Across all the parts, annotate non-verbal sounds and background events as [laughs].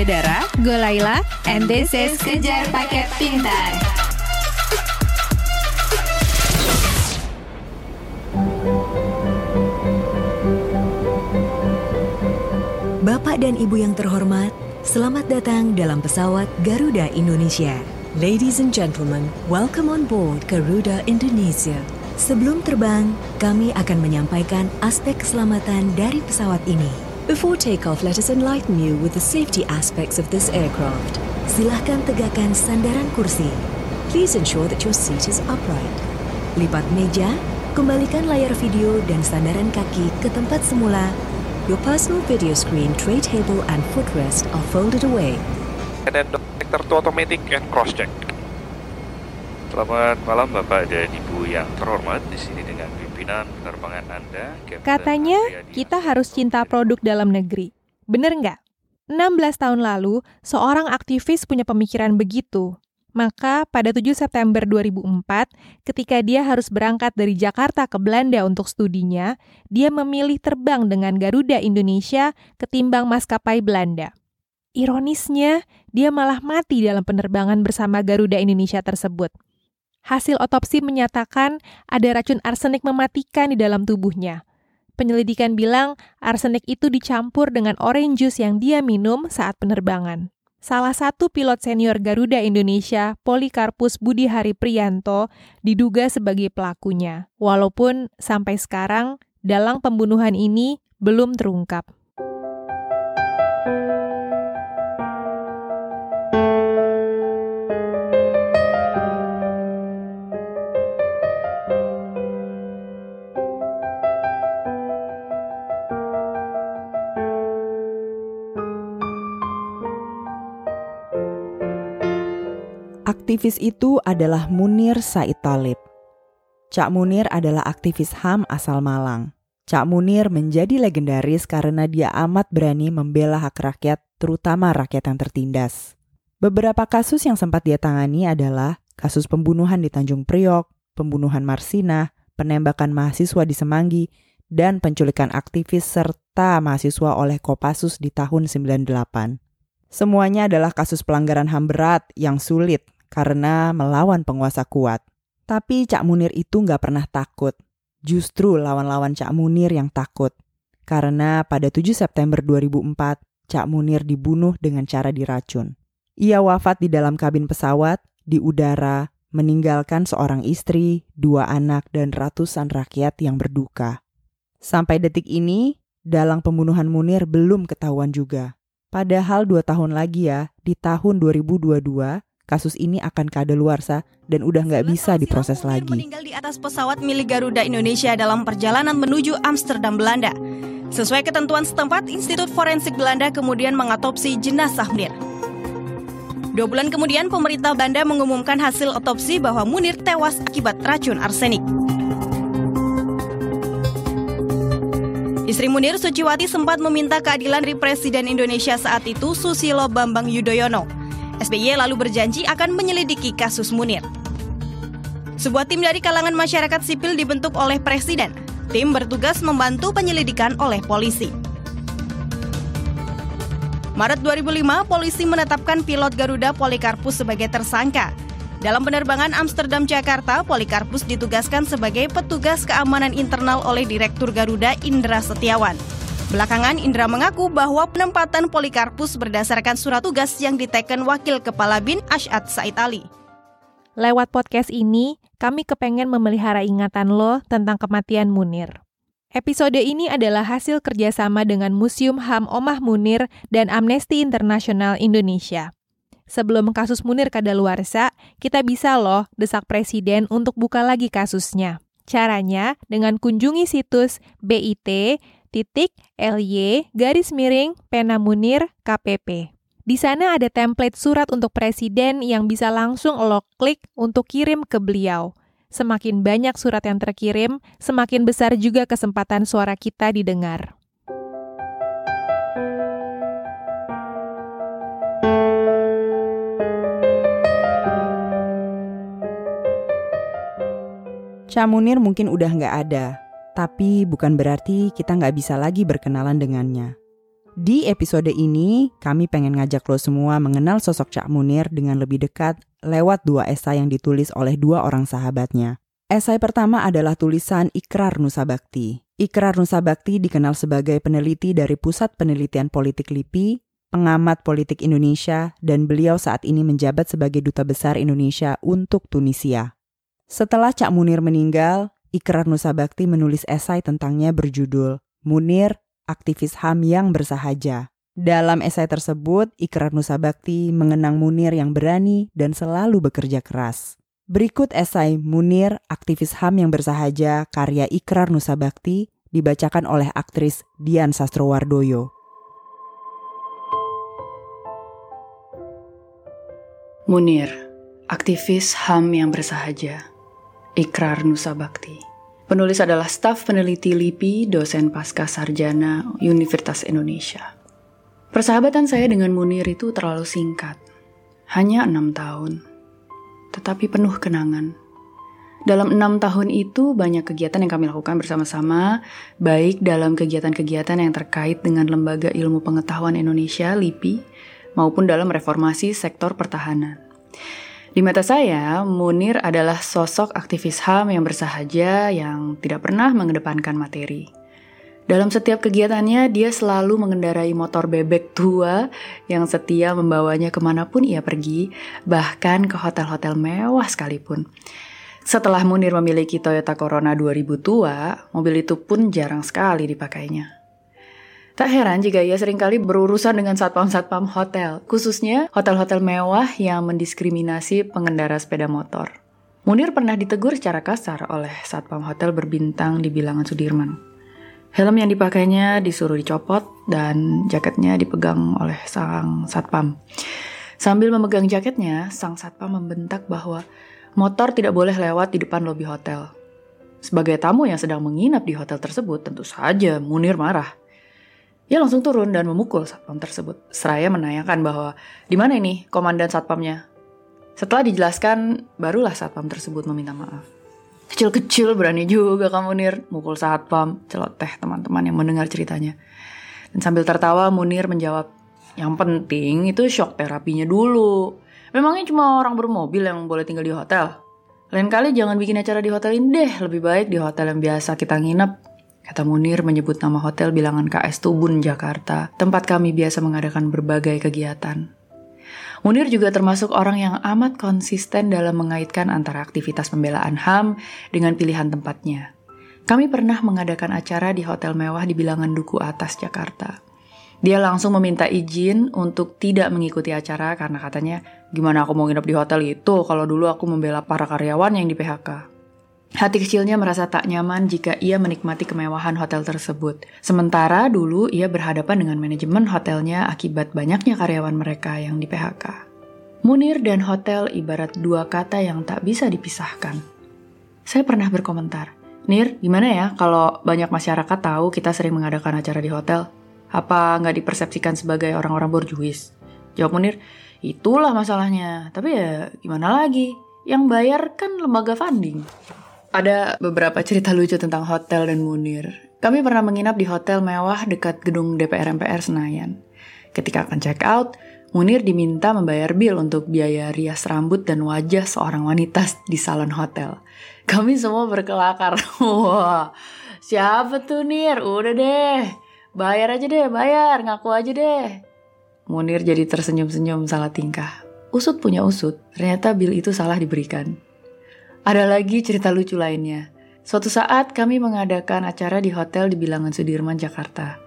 Gue Dara, gue Laila, and this is Kejar Paket Pintar. Bapak dan Ibu yang terhormat, selamat datang dalam pesawat Garuda Indonesia. Ladies and gentlemen, welcome on board Garuda Indonesia. Sebelum terbang, kami akan menyampaikan aspek keselamatan dari pesawat ini. Before takeoff, let us enlighten you with the safety aspects of this aircraft. Silahkan tegakkan sandaran kursi. Please ensure that your seat is upright. Lipat meja, kembalikan layar video dan sandaran kaki ke tempat semula. Your personal video screen, tray table, and footrest are folded away. dan Dokter to Automatic and Cross Check. Selamat malam Bapak dan Ibu yang terhormat di sini dengan pimpinan penerbangan Anda. Captain Katanya Andriadi. kita harus cinta produk dalam negeri. Bener nggak? 16 tahun lalu, seorang aktivis punya pemikiran begitu. Maka pada 7 September 2004, ketika dia harus berangkat dari Jakarta ke Belanda untuk studinya, dia memilih terbang dengan Garuda Indonesia ketimbang maskapai Belanda. Ironisnya, dia malah mati dalam penerbangan bersama Garuda Indonesia tersebut. Hasil otopsi menyatakan ada racun arsenik mematikan di dalam tubuhnya. Penyelidikan bilang arsenik itu dicampur dengan orange juice yang dia minum saat penerbangan. Salah satu pilot senior Garuda Indonesia, Polikarpus Budi Hari Priyanto, diduga sebagai pelakunya. Walaupun sampai sekarang dalang pembunuhan ini belum terungkap. Aktivis itu adalah Munir Said Talib. Cak Munir adalah aktivis HAM asal Malang. Cak Munir menjadi legendaris karena dia amat berani membela hak rakyat, terutama rakyat yang tertindas. Beberapa kasus yang sempat dia tangani adalah kasus pembunuhan di Tanjung Priok, pembunuhan Marsina, penembakan mahasiswa di Semanggi, dan penculikan aktivis serta mahasiswa oleh Kopassus di tahun 98. Semuanya adalah kasus pelanggaran HAM berat yang sulit karena melawan penguasa kuat. Tapi Cak Munir itu nggak pernah takut. Justru lawan-lawan Cak Munir yang takut. Karena pada 7 September 2004, Cak Munir dibunuh dengan cara diracun. Ia wafat di dalam kabin pesawat, di udara, meninggalkan seorang istri, dua anak, dan ratusan rakyat yang berduka. Sampai detik ini, dalang pembunuhan Munir belum ketahuan juga. Padahal dua tahun lagi ya, di tahun 2022, kasus ini akan kadaluarsa dan udah nggak bisa diproses lagi. meninggal di atas pesawat milik Garuda Indonesia dalam perjalanan menuju Amsterdam, Belanda. Sesuai ketentuan setempat, Institut Forensik Belanda kemudian mengatopsi jenazah Munir. Dua bulan kemudian, pemerintah Belanda mengumumkan hasil otopsi bahwa Munir tewas akibat racun arsenik. Istri Munir, Suciwati, sempat meminta keadilan dari Presiden Indonesia saat itu, Susilo Bambang Yudhoyono. SBY lalu berjanji akan menyelidiki kasus Munir. Sebuah tim dari kalangan masyarakat sipil dibentuk oleh Presiden. Tim bertugas membantu penyelidikan oleh polisi. Maret 2005, polisi menetapkan pilot Garuda Polikarpus sebagai tersangka. Dalam penerbangan Amsterdam-Jakarta, Polikarpus ditugaskan sebagai petugas keamanan internal oleh Direktur Garuda Indra Setiawan. Belakangan, Indra mengaku bahwa penempatan Polikarpus berdasarkan surat tugas yang diteken Wakil Kepala BIN Ashad Said Ali. Lewat podcast ini, kami kepengen memelihara ingatan lo tentang kematian Munir. Episode ini adalah hasil kerjasama dengan Museum HAM Omah Munir dan Amnesty International Indonesia. Sebelum kasus Munir kadaluarsa, kita bisa loh desak presiden untuk buka lagi kasusnya. Caranya dengan kunjungi situs bit titik ly garis miring pena munir kpp. Di sana ada template surat untuk presiden yang bisa langsung lo klik untuk kirim ke beliau. Semakin banyak surat yang terkirim, semakin besar juga kesempatan suara kita didengar. Cak Munir mungkin udah nggak ada, tapi bukan berarti kita nggak bisa lagi berkenalan dengannya. Di episode ini, kami pengen ngajak lo semua mengenal sosok Cak Munir dengan lebih dekat lewat dua esai yang ditulis oleh dua orang sahabatnya. Esai pertama adalah tulisan Ikrar Nusa Bakti. Ikrar Nusa Bakti dikenal sebagai peneliti dari Pusat Penelitian Politik LIPI, pengamat politik Indonesia, dan beliau saat ini menjabat sebagai Duta Besar Indonesia untuk Tunisia. Setelah Cak Munir meninggal, Ikrar Nusa Bakti menulis esai tentangnya berjudul Munir, aktivis HAM yang bersahaja. Dalam esai tersebut, Ikrar Nusa Bakti mengenang Munir yang berani dan selalu bekerja keras. Berikut esai Munir, aktivis HAM yang bersahaja, karya Ikrar Nusa Bakti, dibacakan oleh aktris Dian Sastrowardoyo. Munir, aktivis HAM yang bersahaja, Ikrar Nusa Bakti. Penulis adalah staf peneliti LIPI, dosen pasca sarjana Universitas Indonesia. Persahabatan saya dengan Munir itu terlalu singkat, hanya enam tahun, tetapi penuh kenangan. Dalam enam tahun itu banyak kegiatan yang kami lakukan bersama-sama, baik dalam kegiatan-kegiatan yang terkait dengan Lembaga Ilmu Pengetahuan Indonesia (LIPI) maupun dalam reformasi sektor pertahanan. Di mata saya, Munir adalah sosok aktivis HAM yang bersahaja yang tidak pernah mengedepankan materi. Dalam setiap kegiatannya, dia selalu mengendarai motor bebek tua yang setia membawanya ke mana pun ia pergi, bahkan ke hotel-hotel mewah sekalipun. Setelah Munir memiliki Toyota Corona 2000 tua, mobil itu pun jarang sekali dipakainya. Tak heran jika ia sering kali berurusan dengan satpam-satpam hotel, khususnya hotel-hotel mewah yang mendiskriminasi pengendara sepeda motor. Munir pernah ditegur secara kasar oleh satpam hotel berbintang di bilangan Sudirman. Helm yang dipakainya disuruh dicopot dan jaketnya dipegang oleh sang satpam. Sambil memegang jaketnya, sang satpam membentak bahwa motor tidak boleh lewat di depan lobi hotel. Sebagai tamu yang sedang menginap di hotel tersebut, tentu saja Munir marah. Ia langsung turun dan memukul satpam tersebut. Seraya menanyakan bahwa di mana ini komandan satpamnya. Setelah dijelaskan, barulah satpam tersebut meminta maaf. Kecil-kecil berani juga kamu Nir, mukul satpam, celoteh teman-teman yang mendengar ceritanya. Dan sambil tertawa Munir menjawab, yang penting itu shock terapinya dulu. Memangnya cuma orang bermobil yang boleh tinggal di hotel? Lain kali jangan bikin acara di hotel ini deh, lebih baik di hotel yang biasa kita nginep Kata Munir menyebut nama hotel bilangan KS Tubun, Jakarta, tempat kami biasa mengadakan berbagai kegiatan. Munir juga termasuk orang yang amat konsisten dalam mengaitkan antara aktivitas pembelaan HAM dengan pilihan tempatnya. Kami pernah mengadakan acara di hotel mewah di bilangan Duku Atas, Jakarta. Dia langsung meminta izin untuk tidak mengikuti acara karena katanya, gimana aku mau nginep di hotel itu kalau dulu aku membela para karyawan yang di PHK. Hati kecilnya merasa tak nyaman jika ia menikmati kemewahan hotel tersebut. Sementara dulu ia berhadapan dengan manajemen hotelnya akibat banyaknya karyawan mereka yang di PHK. Munir dan hotel ibarat dua kata yang tak bisa dipisahkan. Saya pernah berkomentar, Nir, gimana ya kalau banyak masyarakat tahu kita sering mengadakan acara di hotel? Apa nggak dipersepsikan sebagai orang-orang borjuis? Jawab Munir, itulah masalahnya. Tapi ya gimana lagi? Yang bayar kan lembaga funding. Ada beberapa cerita lucu tentang hotel dan Munir. Kami pernah menginap di hotel mewah dekat gedung DPR MPR Senayan. Ketika akan check out, Munir diminta membayar bil untuk biaya rias rambut dan wajah seorang wanita di salon hotel. Kami semua berkelakar. [laughs] Wah, siapa tuh Nir? Udah deh, bayar aja deh, bayar, ngaku aja deh. Munir jadi tersenyum-senyum salah tingkah. Usut punya usut, ternyata bil itu salah diberikan. Ada lagi cerita lucu lainnya. Suatu saat kami mengadakan acara di hotel di bilangan Sudirman, Jakarta.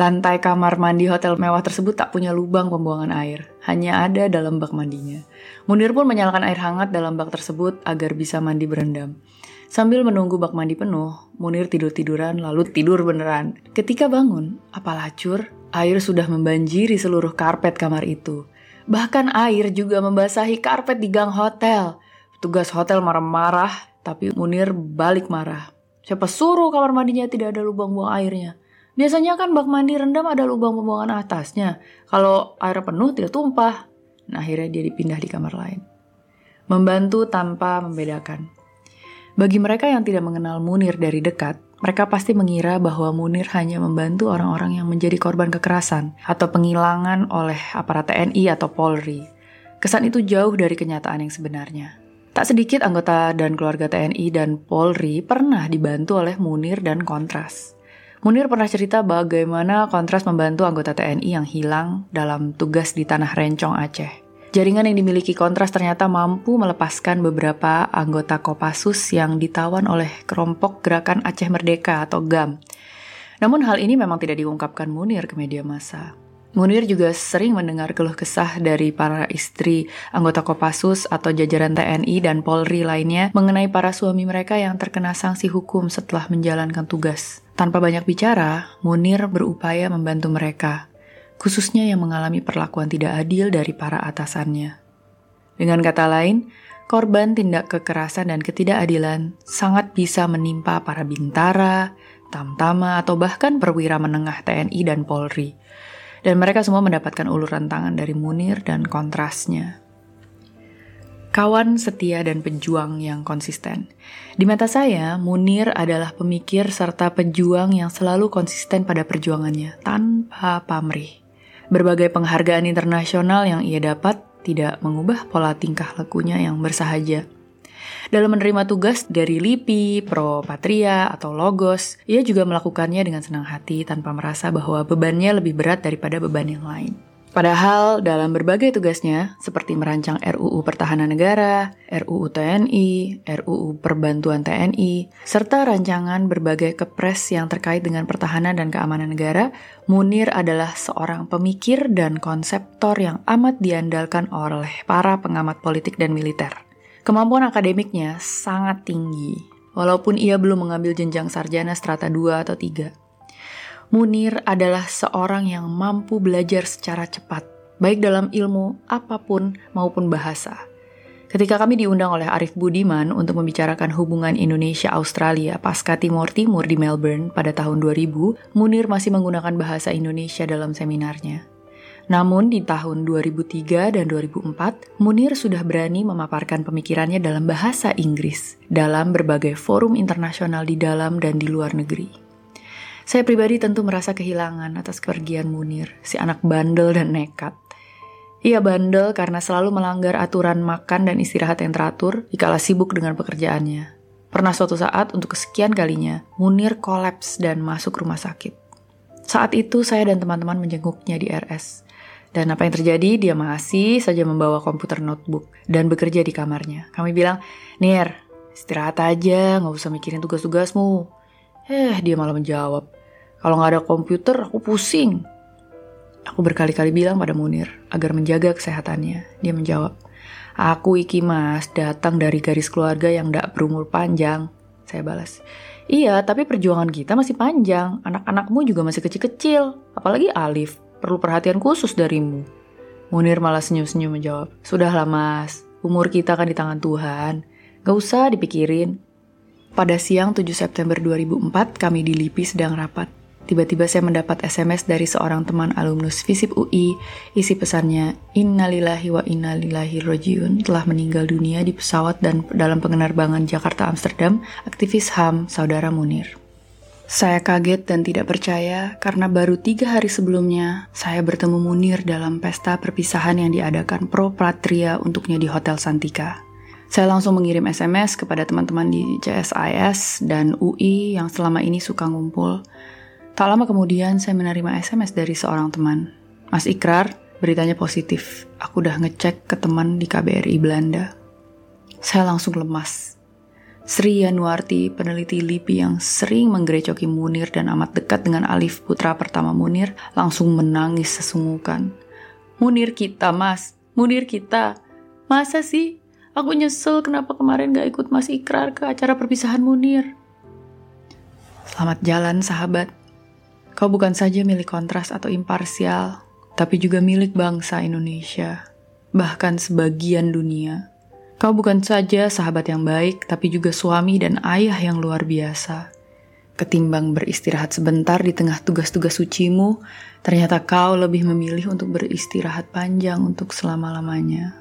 Lantai kamar mandi hotel mewah tersebut tak punya lubang pembuangan air, hanya ada dalam bak mandinya. Munir pun menyalakan air hangat dalam bak tersebut agar bisa mandi berendam. Sambil menunggu bak mandi penuh, Munir tidur-tiduran lalu tidur beneran. Ketika bangun, apalah cur, air sudah membanjiri seluruh karpet kamar itu. Bahkan air juga membasahi karpet di gang hotel. Tugas hotel marah-marah, tapi Munir balik marah. Siapa suruh kamar mandinya tidak ada lubang buang airnya? Biasanya kan bak mandi rendam ada lubang pembuangan atasnya. Kalau air penuh tidak tumpah. Nah akhirnya dia dipindah di kamar lain. Membantu tanpa membedakan. Bagi mereka yang tidak mengenal Munir dari dekat, mereka pasti mengira bahwa Munir hanya membantu orang-orang yang menjadi korban kekerasan atau penghilangan oleh aparat TNI atau Polri. Kesan itu jauh dari kenyataan yang sebenarnya. Tak sedikit anggota dan keluarga TNI dan Polri pernah dibantu oleh Munir dan Kontras. Munir pernah cerita bagaimana Kontras membantu anggota TNI yang hilang dalam tugas di Tanah Rencong Aceh. Jaringan yang dimiliki Kontras ternyata mampu melepaskan beberapa anggota Kopassus yang ditawan oleh kelompok Gerakan Aceh Merdeka atau GAM. Namun hal ini memang tidak diungkapkan Munir ke media massa. Munir juga sering mendengar keluh kesah dari para istri anggota Kopassus atau jajaran TNI dan Polri lainnya mengenai para suami mereka yang terkena sanksi hukum setelah menjalankan tugas. Tanpa banyak bicara, Munir berupaya membantu mereka khususnya yang mengalami perlakuan tidak adil dari para atasannya. Dengan kata lain, korban tindak kekerasan dan ketidakadilan sangat bisa menimpa para bintara, tamtama, atau bahkan perwira menengah TNI dan Polri. Dan mereka semua mendapatkan uluran tangan dari Munir dan kontrasnya. Kawan setia dan pejuang yang konsisten. Di mata saya, Munir adalah pemikir serta pejuang yang selalu konsisten pada perjuangannya, tanpa pamrih. Berbagai penghargaan internasional yang ia dapat tidak mengubah pola tingkah lakunya yang bersahaja. Dalam menerima tugas dari LIPI, Pro Patria, atau Logos, ia juga melakukannya dengan senang hati tanpa merasa bahwa bebannya lebih berat daripada beban yang lain. Padahal dalam berbagai tugasnya, seperti merancang RUU Pertahanan Negara, RUU TNI, RUU Perbantuan TNI, serta rancangan berbagai kepres yang terkait dengan pertahanan dan keamanan negara, Munir adalah seorang pemikir dan konseptor yang amat diandalkan oleh para pengamat politik dan militer. Kemampuan akademiknya sangat tinggi, walaupun ia belum mengambil jenjang sarjana strata 2 atau 3. Munir adalah seorang yang mampu belajar secara cepat, baik dalam ilmu apa pun maupun bahasa. Ketika kami diundang oleh Arif Budiman untuk membicarakan hubungan Indonesia-Australia pasca Timur Timur di Melbourne pada tahun 2000, Munir masih menggunakan bahasa Indonesia dalam seminarnya. Namun di tahun 2003 dan 2004, Munir sudah berani memaparkan pemikirannya dalam bahasa Inggris dalam berbagai forum internasional di dalam dan di luar negeri. Saya pribadi tentu merasa kehilangan atas kepergian Munir, si anak bandel dan nekat. Ia bandel karena selalu melanggar aturan makan dan istirahat yang teratur dikala sibuk dengan pekerjaannya. Pernah suatu saat untuk kesekian kalinya, Munir kolaps dan masuk rumah sakit. Saat itu saya dan teman-teman menjenguknya di RS. Dan apa yang terjadi, dia masih saja membawa komputer notebook dan bekerja di kamarnya. Kami bilang, Nir, istirahat aja, nggak usah mikirin tugas-tugasmu. Eh, dia malah menjawab, kalau nggak ada komputer, aku pusing. Aku berkali-kali bilang pada Munir agar menjaga kesehatannya. Dia menjawab, Aku iki mas, datang dari garis keluarga yang tidak berumur panjang. Saya balas, Iya, tapi perjuangan kita masih panjang. Anak-anakmu juga masih kecil-kecil. Apalagi Alif, perlu perhatian khusus darimu. Munir malah senyum-senyum menjawab, Sudahlah mas, umur kita kan di tangan Tuhan. Gak usah dipikirin, pada siang 7 September 2004, kami di LIPI sedang rapat. Tiba-tiba saya mendapat SMS dari seorang teman alumnus FISIP UI. Isi pesannya, Innalillahi wa innalillahi rojiun telah meninggal dunia di pesawat dan dalam penerbangan Jakarta-Amsterdam, aktivis HAM, Saudara Munir. Saya kaget dan tidak percaya karena baru tiga hari sebelumnya saya bertemu Munir dalam pesta perpisahan yang diadakan Pro Patria untuknya di Hotel Santika. Saya langsung mengirim SMS kepada teman-teman di CSIS dan UI yang selama ini suka ngumpul. Tak lama kemudian saya menerima SMS dari seorang teman. Mas Ikrar, beritanya positif. Aku udah ngecek ke teman di KBRI Belanda. Saya langsung lemas. Sri Yanuarti, peneliti LIPI yang sering menggerecoki Munir dan amat dekat dengan Alif putra pertama Munir, langsung menangis sesungguhkan. Munir kita, mas. Munir kita. Masa sih Aku nyesel kenapa kemarin gak ikut Mas Ikrar ke acara perpisahan Munir. Selamat jalan sahabat. Kau bukan saja milik kontras atau imparsial, tapi juga milik bangsa Indonesia, bahkan sebagian dunia. Kau bukan saja sahabat yang baik, tapi juga suami dan ayah yang luar biasa. Ketimbang beristirahat sebentar di tengah tugas-tugas sucimu, ternyata kau lebih memilih untuk beristirahat panjang untuk selama-lamanya.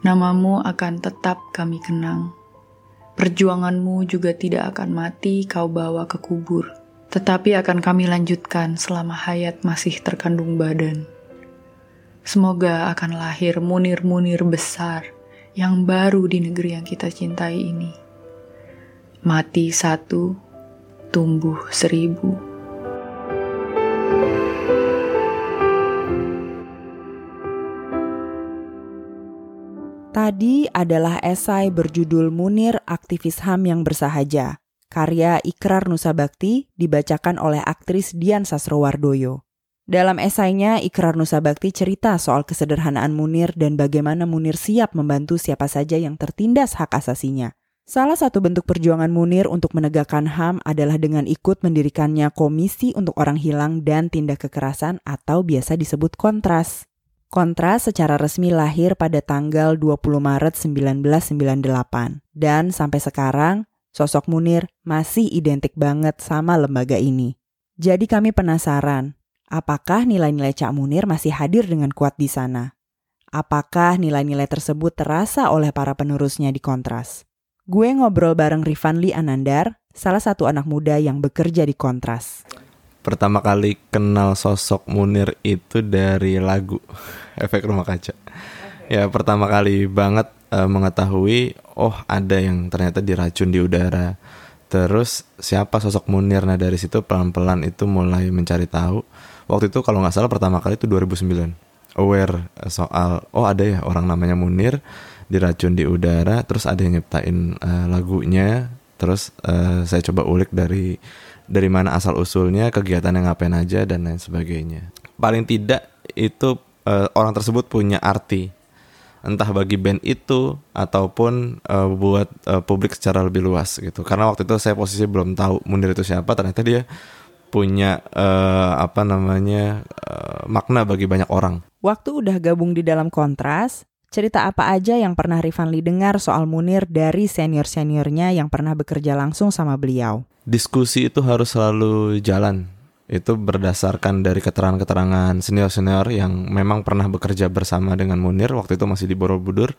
Namamu akan tetap kami kenang. Perjuanganmu juga tidak akan mati kau bawa ke kubur, tetapi akan kami lanjutkan selama hayat masih terkandung badan. Semoga akan lahir munir-munir besar yang baru di negeri yang kita cintai ini. Mati satu, tumbuh seribu. Tadi adalah esai berjudul Munir Aktivis HAM yang Bersahaja, karya Ikrar Nusa Bakti dibacakan oleh aktris Dian Sastrowardoyo. Dalam esainya, Ikrar Nusa Bakti cerita soal kesederhanaan Munir dan bagaimana Munir siap membantu siapa saja yang tertindas hak asasinya. Salah satu bentuk perjuangan Munir untuk menegakkan HAM adalah dengan ikut mendirikannya Komisi untuk Orang Hilang dan Tindak Kekerasan atau biasa disebut Kontras. Kontras secara resmi lahir pada tanggal 20 Maret 1998 dan sampai sekarang sosok Munir masih identik banget sama lembaga ini. Jadi kami penasaran, apakah nilai-nilai Cak Munir masih hadir dengan kuat di sana? Apakah nilai-nilai tersebut terasa oleh para penerusnya di Kontras? Gue ngobrol bareng Rifanli Anandar, salah satu anak muda yang bekerja di Kontras pertama kali kenal sosok Munir itu dari lagu [laughs] Efek Rumah Kaca. Ya pertama kali banget uh, mengetahui oh ada yang ternyata diracun di udara. Terus siapa sosok Munir? Nah dari situ pelan-pelan itu mulai mencari tahu. Waktu itu kalau nggak salah pertama kali itu 2009. Aware soal oh ada ya orang namanya Munir diracun di udara. Terus ada yang nyiptain uh, lagunya. Terus uh, saya coba ulik dari dari mana asal usulnya, kegiatan yang ngapain aja dan lain sebagainya. Paling tidak itu uh, orang tersebut punya arti entah bagi band itu ataupun uh, buat uh, publik secara lebih luas gitu. Karena waktu itu saya posisi belum tahu Munir itu siapa, ternyata dia punya uh, apa namanya uh, makna bagi banyak orang. Waktu udah gabung di dalam kontras, cerita apa aja yang pernah Rifanli dengar soal Munir dari senior-seniornya yang pernah bekerja langsung sama beliau? diskusi itu harus selalu jalan. Itu berdasarkan dari keterangan-keterangan senior-senior yang memang pernah bekerja bersama dengan Munir waktu itu masih di Borobudur.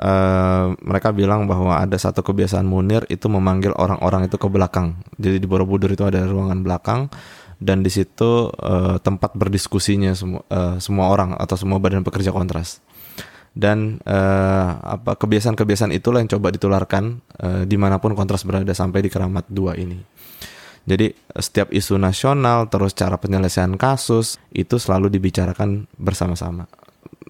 Uh, mereka bilang bahwa ada satu kebiasaan Munir itu memanggil orang-orang itu ke belakang. Jadi di Borobudur itu ada ruangan belakang dan di situ uh, tempat berdiskusinya semua uh, semua orang atau semua badan pekerja kontras dan uh, apa kebiasaan-kebiasaan itulah yang coba ditularkan uh, di mana pun kontras berada sampai di keramat dua ini. Jadi setiap isu nasional terus cara penyelesaian kasus itu selalu dibicarakan bersama-sama.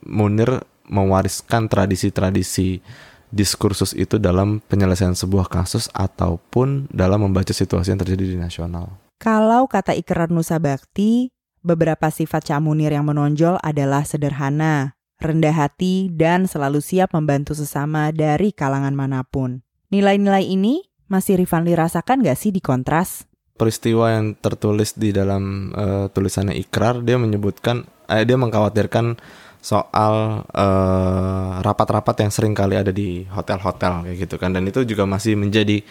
Munir mewariskan tradisi-tradisi diskursus itu dalam penyelesaian sebuah kasus ataupun dalam membaca situasi yang terjadi di nasional. Kalau kata Ikrar Nusa Bakti, beberapa sifat Cak Munir yang menonjol adalah sederhana, rendah hati, dan selalu siap membantu sesama dari kalangan mana pun. Nilai-nilai ini masih Rifanli rasakan gak sih di kontras? Peristiwa yang tertulis di dalam uh, tulisannya Ikrar, dia menyebutkan, eh, dia mengkhawatirkan soal eh, rapat-rapat yang sering kali ada di hotel-hotel kayak gitu kan. Dan itu juga masih menjadi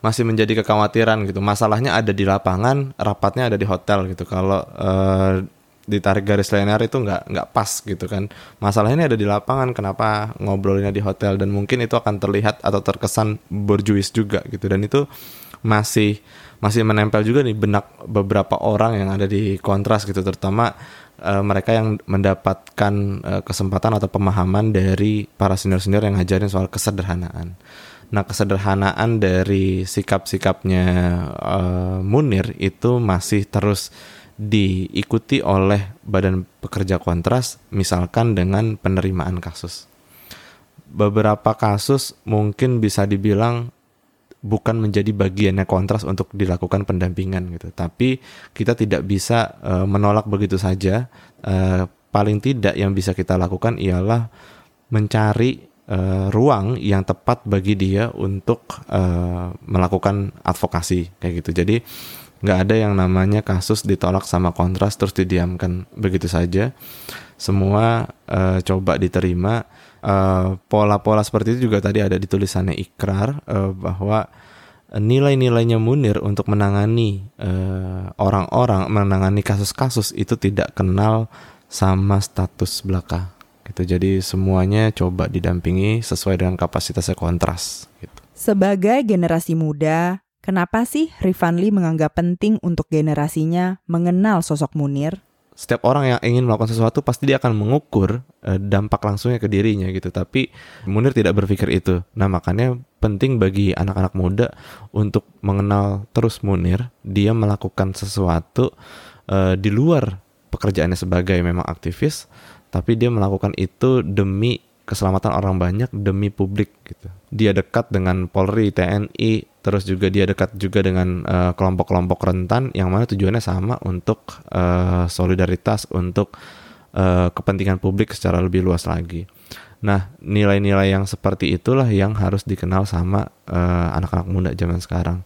masih menjadi kekhawatiran gitu. Masalahnya ada di lapangan rapatnya ada di hotel gitu. Kalau uh, ditarik garis linear itu nggak nggak pas gitu kan. Masalahnya ada di lapangan kenapa ngobrolinnya di hotel? Dan mungkin itu akan terlihat atau terkesan berjuis juga gitu. Dan itu masih masih menempel juga nih benak beberapa orang yang ada di kontras gitu terutama uh, mereka yang mendapatkan uh, kesempatan atau pemahaman dari para senior-senior yang ngajarin soal kesederhanaan Nah, kesederhanaan dari sikap-sikapnya uh, Munir itu masih terus diikuti oleh badan pekerja kontras misalkan dengan penerimaan kasus. Beberapa kasus mungkin bisa dibilang bukan menjadi bagiannya kontras untuk dilakukan pendampingan gitu. Tapi kita tidak bisa uh, menolak begitu saja. Uh, paling tidak yang bisa kita lakukan ialah mencari uh, ruang yang tepat bagi dia untuk uh, melakukan advokasi kayak gitu. Jadi nggak ada yang namanya kasus ditolak sama kontras terus didiamkan begitu saja semua uh, coba diterima pola pola-pola seperti itu juga tadi ada di tulisannya ikrar uh, bahwa nilai-nilainya Munir untuk menangani orang-orang uh, menangani kasus-kasus itu tidak kenal sama status belaka. Gitu. Jadi semuanya coba didampingi sesuai dengan kapasitasnya kontras gitu. Sebagai generasi muda, kenapa sih Rifanli menganggap penting untuk generasinya mengenal sosok Munir? Setiap orang yang ingin melakukan sesuatu pasti dia akan mengukur uh, dampak langsungnya ke dirinya gitu. Tapi Munir tidak berpikir itu. Nah makanya penting bagi anak-anak muda untuk mengenal terus Munir. Dia melakukan sesuatu uh, di luar pekerjaannya sebagai memang aktivis, tapi dia melakukan itu demi keselamatan orang banyak demi publik gitu. Dia dekat dengan Polri, TNI, terus juga dia dekat juga dengan kelompok kelompok-kelompok rentan yang mana tujuannya sama untuk uh, solidaritas, untuk uh, kepentingan publik secara lebih luas lagi. Nah, nilai-nilai yang seperti itulah yang harus dikenal sama anak anak-anak muda zaman sekarang.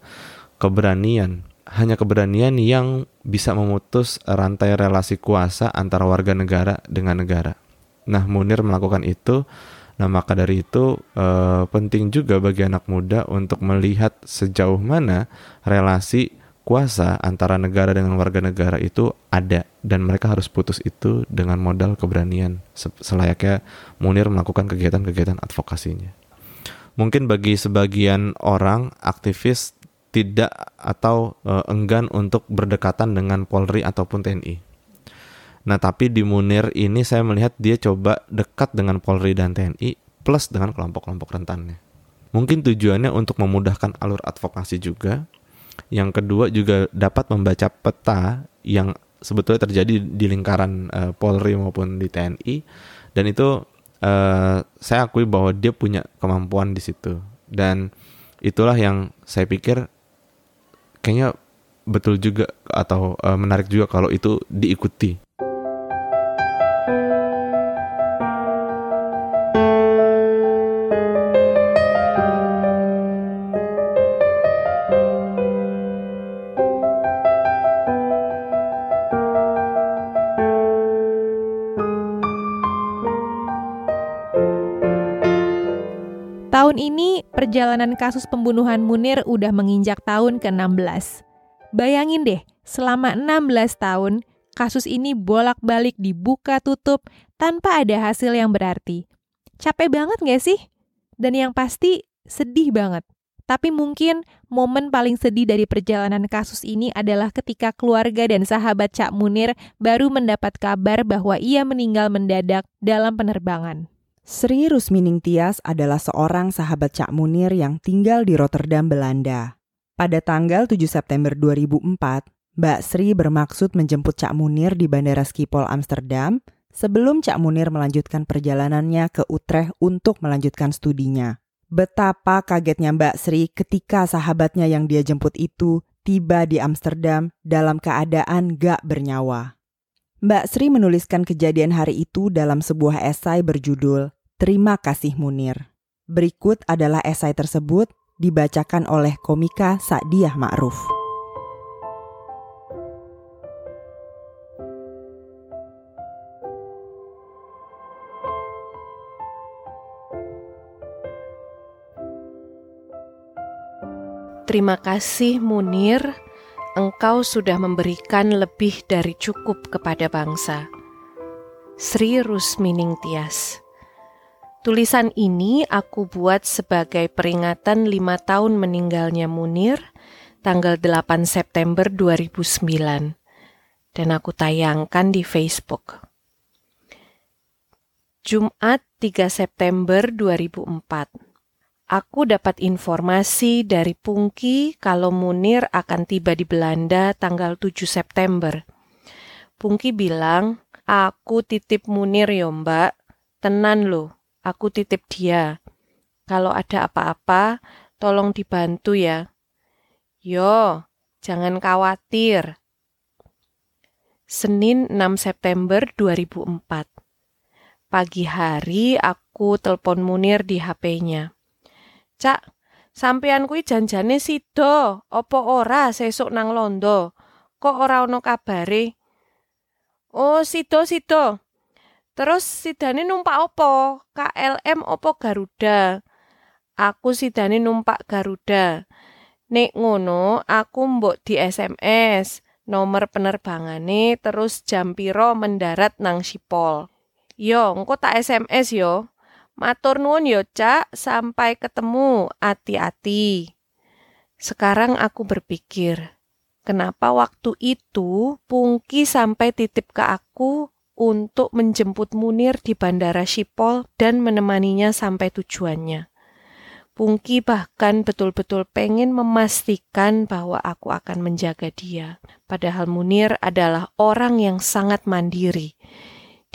Keberanian, hanya keberanian yang bisa memutus rantai relasi kuasa antara warga negara dengan negara Nah, Munir melakukan itu. Nah, maka dari itu eh, penting juga bagi anak muda untuk melihat sejauh mana relasi kuasa antara negara dengan warga negara itu ada dan mereka harus putus itu dengan modal keberanian selayaknya Munir melakukan kegiatan-kegiatan advokasinya. Mungkin bagi sebagian orang aktivis tidak atau uh, enggan untuk berdekatan dengan Polri ataupun TNI Nah, tapi di Munir ini saya melihat dia coba dekat dengan Polri dan TNI plus dengan kelompok-kelompok rentannya. Mungkin tujuannya untuk memudahkan alur advokasi juga. Yang kedua juga dapat membaca peta yang sebetulnya terjadi di lingkaran uh, Polri maupun di TNI dan itu uh, saya akui bahwa dia punya kemampuan di situ dan itulah yang saya pikir kayaknya betul juga atau uh, menarik juga kalau itu diikuti perjalanan kasus pembunuhan Munir udah menginjak tahun ke-16. Bayangin deh, selama 16 tahun, kasus ini bolak-balik dibuka tutup tanpa ada hasil yang berarti. Capek banget gak sih? Dan yang pasti, sedih banget. Tapi mungkin momen paling sedih dari perjalanan kasus ini adalah ketika keluarga dan sahabat Cak Munir baru mendapat kabar bahwa ia meninggal mendadak dalam penerbangan. Sri Rusmining Tias adalah seorang sahabat Cak Munir yang tinggal di Rotterdam, Belanda. Pada tanggal 7 September 2004, Mbak Sri bermaksud menjemput Cak Munir di Bandara Schiphol Amsterdam sebelum Cak Munir melanjutkan perjalanannya ke Utrecht untuk melanjutkan studinya. Betapa kagetnya Mbak Sri ketika sahabatnya yang dia jemput itu tiba di Amsterdam dalam keadaan gak bernyawa. Mbak Sri menuliskan kejadian hari itu dalam sebuah esai berjudul Terima Kasih Munir. Berikut adalah esai tersebut dibacakan oleh komika Sa'diah Ma'ruf. Terima kasih Munir engkau sudah memberikan lebih dari cukup kepada bangsa. Sri Rusmining Tias Tulisan ini aku buat sebagai peringatan lima tahun meninggalnya Munir, tanggal 8 September 2009. Dan aku tayangkan di Facebook. Jumat 3 September 2004 Aku dapat informasi dari Pungki kalau Munir akan tiba di Belanda tanggal 7 September. Pungki bilang, aku titip Munir ya mbak, tenan loh, aku titip dia. Kalau ada apa-apa, tolong dibantu ya. Yo, jangan khawatir. Senin 6 September 2004. Pagi hari aku telepon Munir di HP-nya. Cak, sampean kuwi janjane sida, apa ora sesuk nang Londo? Kok ora ono kabare? Oh, sida sida. Terus sidane numpak opo? KLM opo Garuda? Aku sidane numpak Garuda. Nek ngono, aku mbok di SMS nomor penerbangane terus jam piro mendarat nang Sipol. Yo, engko tak SMS yo. Matur nuwun yo, Cak. Sampai ketemu. Hati-hati. Sekarang aku berpikir, kenapa waktu itu Pungki sampai titip ke aku untuk menjemput Munir di Bandara Schiphol dan menemaninya sampai tujuannya. Pungki bahkan betul-betul pengen memastikan bahwa aku akan menjaga dia. Padahal Munir adalah orang yang sangat mandiri.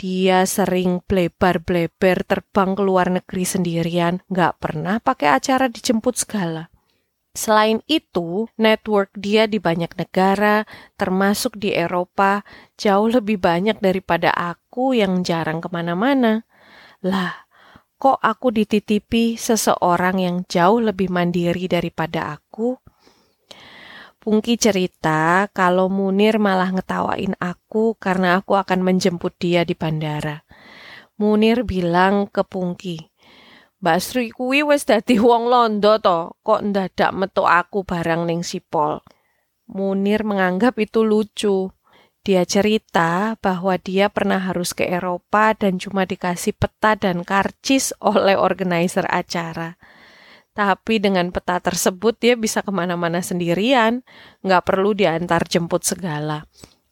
Dia sering blebar-bleber terbang ke luar negeri sendirian, nggak pernah pakai acara dijemput segala. Selain itu, network dia di banyak negara, termasuk di Eropa, jauh lebih banyak daripada aku yang jarang ke mana-mana. Lah, kok aku dititipi seseorang yang jauh lebih mandiri daripada aku? Pungki cerita kalau Munir malah ngetawain aku karena aku akan menjemput dia di bandara. Munir bilang ke Pungki, Mbak Sri kuwi wis dadi wong londo to, kok ndadak metu aku barang ning sipol. Munir menganggap itu lucu. Dia cerita bahwa dia pernah harus ke Eropa dan cuma dikasih peta dan karcis [laughs] oleh organizer acara. Tapi dengan peta tersebut dia bisa ke mana-mana sendirian, nggak perlu diantar jemput segala.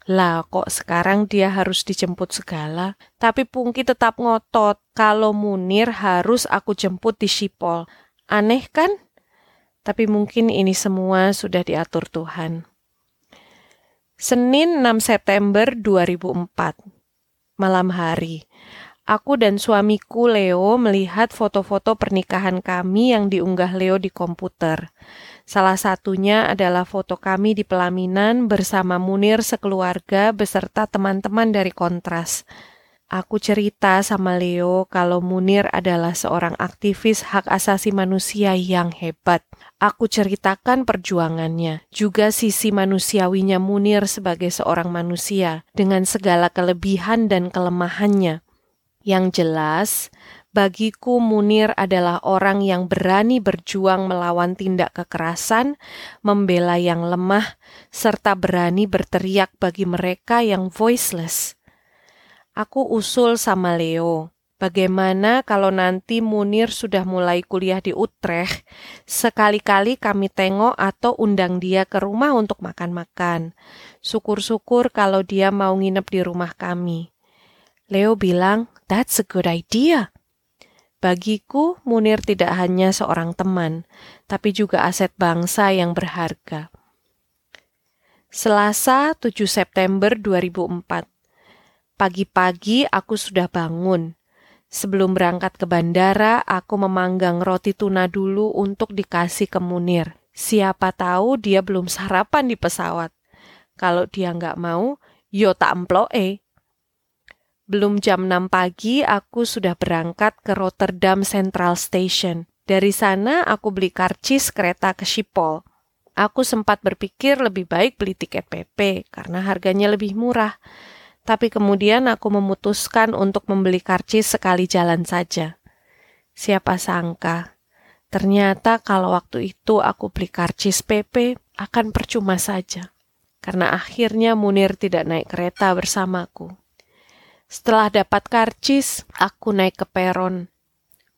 Lah kok sekarang dia harus dijemput segala? Tapi Pungki tetap ngotot kalau Munir harus aku jemput di Sipol. Aneh kan? Tapi mungkin ini semua sudah diatur Tuhan. Senin 6 September 2004. Malam hari, aku dan suamiku Leo melihat foto-foto pernikahan kami yang diunggah Leo di komputer. Salah satunya adalah foto kami di pelaminan bersama Munir sekeluarga beserta teman-teman dari Kontras. Aku cerita sama Leo kalau Munir adalah seorang aktivis hak asasi manusia yang hebat. Aku ceritakan perjuangannya, juga sisi manusiawinya Munir sebagai seorang manusia, dengan segala kelebihan dan kelemahannya. Yang jelas, bagiku Munir adalah orang yang berani berjuang melawan tindak kekerasan, membela yang lemah, serta berani berteriak bagi mereka yang voiceless aku usul sama Leo. Bagaimana kalau nanti Munir sudah mulai kuliah di Utrecht, sekali-kali kami tengok atau undang dia ke rumah untuk makan-makan. Syukur-syukur kalau dia mau nginep di rumah kami. Leo bilang, that's a good idea. Bagiku, Munir tidak hanya seorang teman, tapi juga aset bangsa yang berharga. Selasa 7 September 2004 Pagi-pagi aku sudah bangun. Sebelum berangkat ke bandara, aku memanggang roti tuna dulu untuk dikasih ke Munir. Siapa tahu dia belum sarapan di pesawat. Kalau dia nggak mau, yo tak emploe. Belum jam 6 pagi, aku sudah berangkat ke Rotterdam Central Station. Dari sana, aku beli karcis kereta ke Schiphol. Aku sempat berpikir lebih baik beli tiket PP karena harganya lebih murah tapi kemudian aku memutuskan untuk membeli karcis sekali jalan saja. Siapa sangka, ternyata kalau waktu itu aku beli karcis PP akan percuma saja. Karena akhirnya Munir tidak naik kereta bersamaku. Setelah dapat karcis, aku naik ke peron.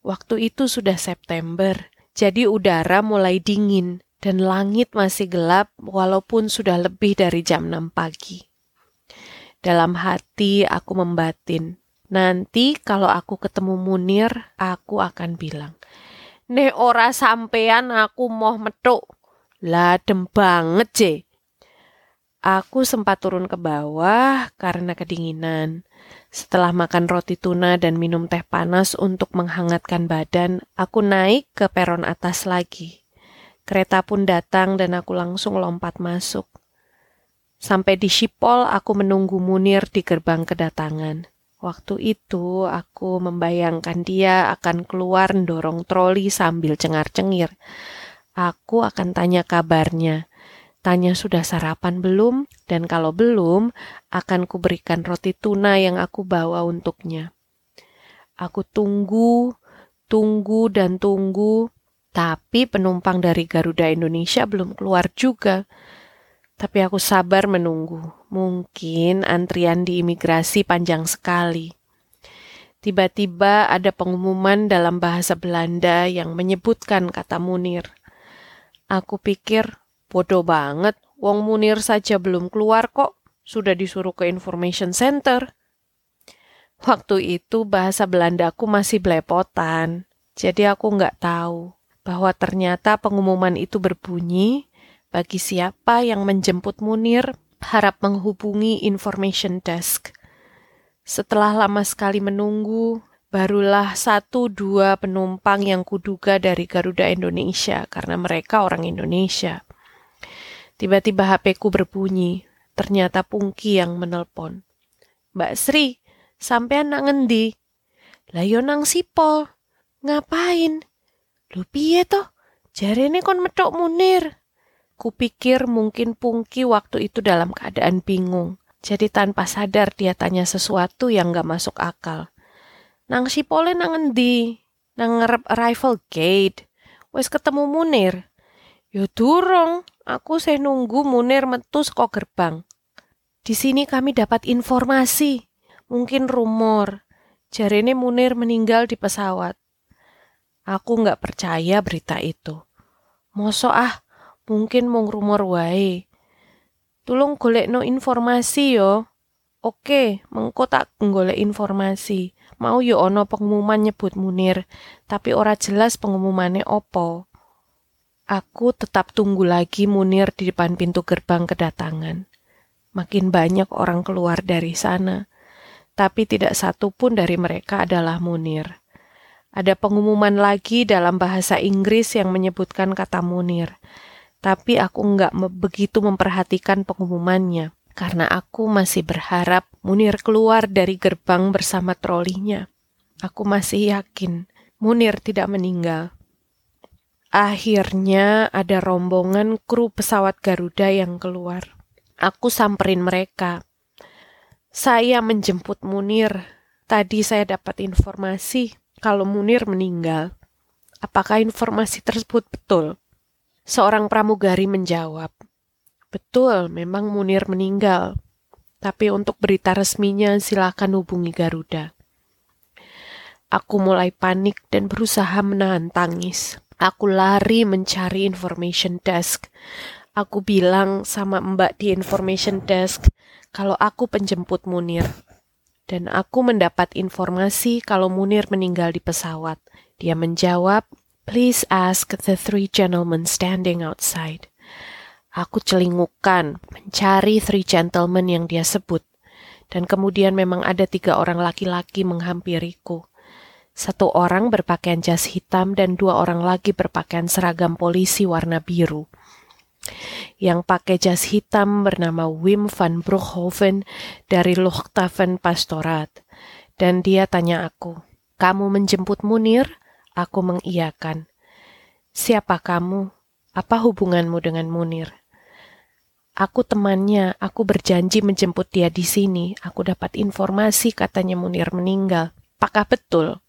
Waktu itu sudah September, jadi udara mulai dingin dan langit masih gelap walaupun sudah lebih dari jam 6 pagi. Dalam hati aku membatin, nanti kalau aku ketemu Munir, aku akan bilang, Ne ora sampean aku mau metuk. Ladem banget, C. Aku sempat turun ke bawah karena kedinginan. Setelah makan roti tuna dan minum teh panas untuk menghangatkan badan, aku naik ke peron atas lagi. Kereta pun datang dan aku langsung lompat masuk. Sampai di Sipol, aku menunggu Munir di gerbang kedatangan. Waktu itu, aku membayangkan dia akan keluar dorong troli sambil cengar-cengir. Aku akan tanya kabarnya. Tanya sudah sarapan belum, dan kalau belum, akan kuberikan roti tuna yang aku bawa untuknya. Aku tunggu, tunggu, dan tunggu, tapi penumpang dari Garuda Indonesia belum keluar juga. Tapi aku sabar menunggu. Mungkin antrian di imigrasi panjang sekali. Tiba-tiba ada pengumuman dalam bahasa Belanda yang menyebutkan kata Munir. Aku pikir, bodoh banget, wong Munir saja belum keluar kok, sudah disuruh ke information center. Waktu itu bahasa Belandaku masih belepotan, jadi aku nggak tahu bahwa ternyata pengumuman itu berbunyi bagi siapa yang menjemput Munir harap menghubungi information desk. Setelah lama sekali menunggu, barulah satu dua penumpang yang kuduga dari Garuda Indonesia karena mereka orang Indonesia. Tiba-tiba HP ku berbunyi, ternyata Pungki yang menelpon. Mbak Sri, sampean nak ngendi? Lah yo nang Sipol. Ngapain? Lu piye toh? Jarene kon metok Munir. Kupikir mungkin Pungki waktu itu dalam keadaan bingung. Jadi tanpa sadar dia tanya sesuatu yang gak masuk akal. Nang si Pole nang endi? Nang ngerep arrival gate. Wes ketemu Munir. Yo durung, aku saya nunggu Munir metu kok gerbang. Di sini kami dapat informasi, mungkin rumor. Jarene Munir meninggal di pesawat. Aku nggak percaya berita itu. Mosok ah, mungkin mung rumor wae. Tulung no informasi yo. Oke, mengko tak golek informasi. Mau yo ono pengumuman nyebut Munir, tapi ora jelas pengumumannya opo. Aku tetap tunggu lagi Munir di depan pintu gerbang kedatangan. Makin banyak orang keluar dari sana, tapi tidak satu pun dari mereka adalah Munir. Ada pengumuman lagi dalam bahasa Inggris yang menyebutkan kata Munir tapi aku nggak begitu memperhatikan pengumumannya karena aku masih berharap Munir keluar dari gerbang bersama trolinya. Aku masih yakin Munir tidak meninggal. Akhirnya ada rombongan kru pesawat Garuda yang keluar. Aku samperin mereka. Saya menjemput Munir. Tadi saya dapat informasi kalau Munir meninggal. Apakah informasi tersebut betul? Seorang pramugari menjawab, Betul, memang Munir meninggal. Tapi untuk berita resminya silakan hubungi Garuda. Aku mulai panik dan berusaha menahan tangis. Aku lari mencari information desk. Aku bilang sama mbak di information desk kalau aku penjemput Munir. Dan aku mendapat informasi kalau Munir meninggal di pesawat. Dia menjawab Please ask the three gentlemen standing outside. Aku celingukan mencari three gentlemen yang dia sebut. Dan kemudian memang ada tiga orang laki-laki menghampiriku. Satu orang berpakaian jas hitam dan dua orang lagi berpakaian seragam polisi warna biru. Yang pakai jas hitam bernama Wim van Broekhoven dari Luchthaven Pastorat. Dan dia tanya aku, kamu menjemput Munir? Aku mengiyakan. Siapa kamu? Apa hubunganmu dengan Munir? Aku temannya, aku berjanji menjemput dia di sini. Aku dapat informasi katanya Munir meninggal. Apakah betul?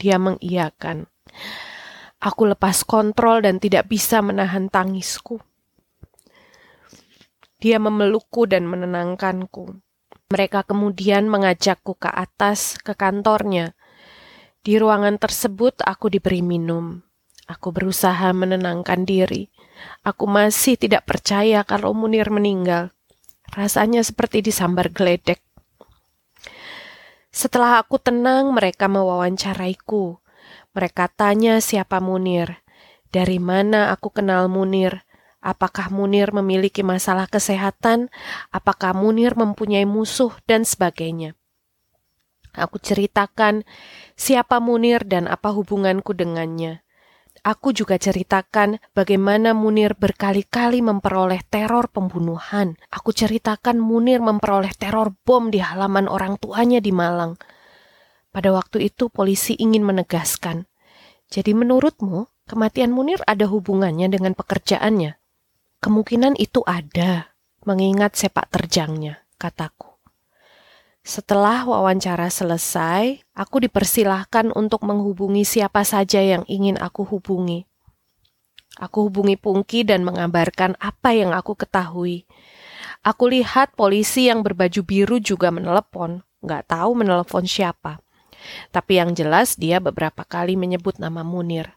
Dia mengiyakan. Aku lepas kontrol dan tidak bisa menahan tangisku. Dia memelukku dan menenangkanku. Mereka kemudian mengajakku ke atas, ke kantornya. Di ruangan tersebut aku diberi minum. Aku berusaha menenangkan diri. Aku masih tidak percaya kalau Munir meninggal. Rasanya seperti disambar geledek. Setelah aku tenang, mereka mewawancaraiku. Mereka tanya siapa Munir. Dari mana aku kenal Munir? Apakah Munir memiliki masalah kesehatan? Apakah Munir mempunyai musuh? Dan sebagainya. Aku ceritakan siapa Munir dan apa hubunganku dengannya. Aku juga ceritakan bagaimana Munir berkali-kali memperoleh teror pembunuhan. Aku ceritakan Munir memperoleh teror bom di halaman orang tuanya di Malang. Pada waktu itu polisi ingin menegaskan. Jadi menurutmu kematian Munir ada hubungannya dengan pekerjaannya? Kemungkinan itu ada, mengingat sepak terjangnya, kataku. Setelah wawancara selesai, aku dipersilahkan untuk menghubungi siapa saja yang ingin aku hubungi. Aku hubungi Pungki dan mengabarkan apa yang aku ketahui. Aku lihat polisi yang berbaju biru juga menelepon, nggak tahu menelepon siapa. Tapi yang jelas dia beberapa kali menyebut nama Munir.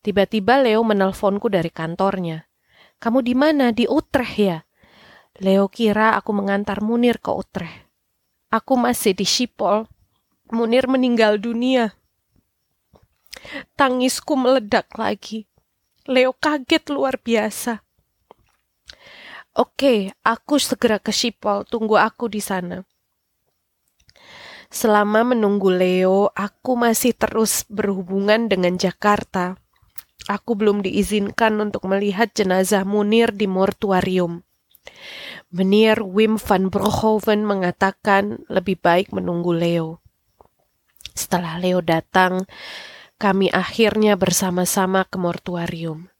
Tiba-tiba Leo menelponku dari kantornya. Kamu di mana? Di Utrecht ya? Leo kira aku mengantar Munir ke Utrecht. Aku masih di Schiphol. Munir meninggal dunia. Tangisku meledak lagi. Leo kaget luar biasa. Oke, aku segera ke Schiphol. Tunggu aku di sana. Selama menunggu Leo, aku masih terus berhubungan dengan Jakarta. Aku belum diizinkan untuk melihat jenazah Munir di mortuarium. Meneer Wim van Broekhoven mengatakan lebih baik menunggu Leo. Setelah Leo datang, kami akhirnya bersama-sama ke mortuarium.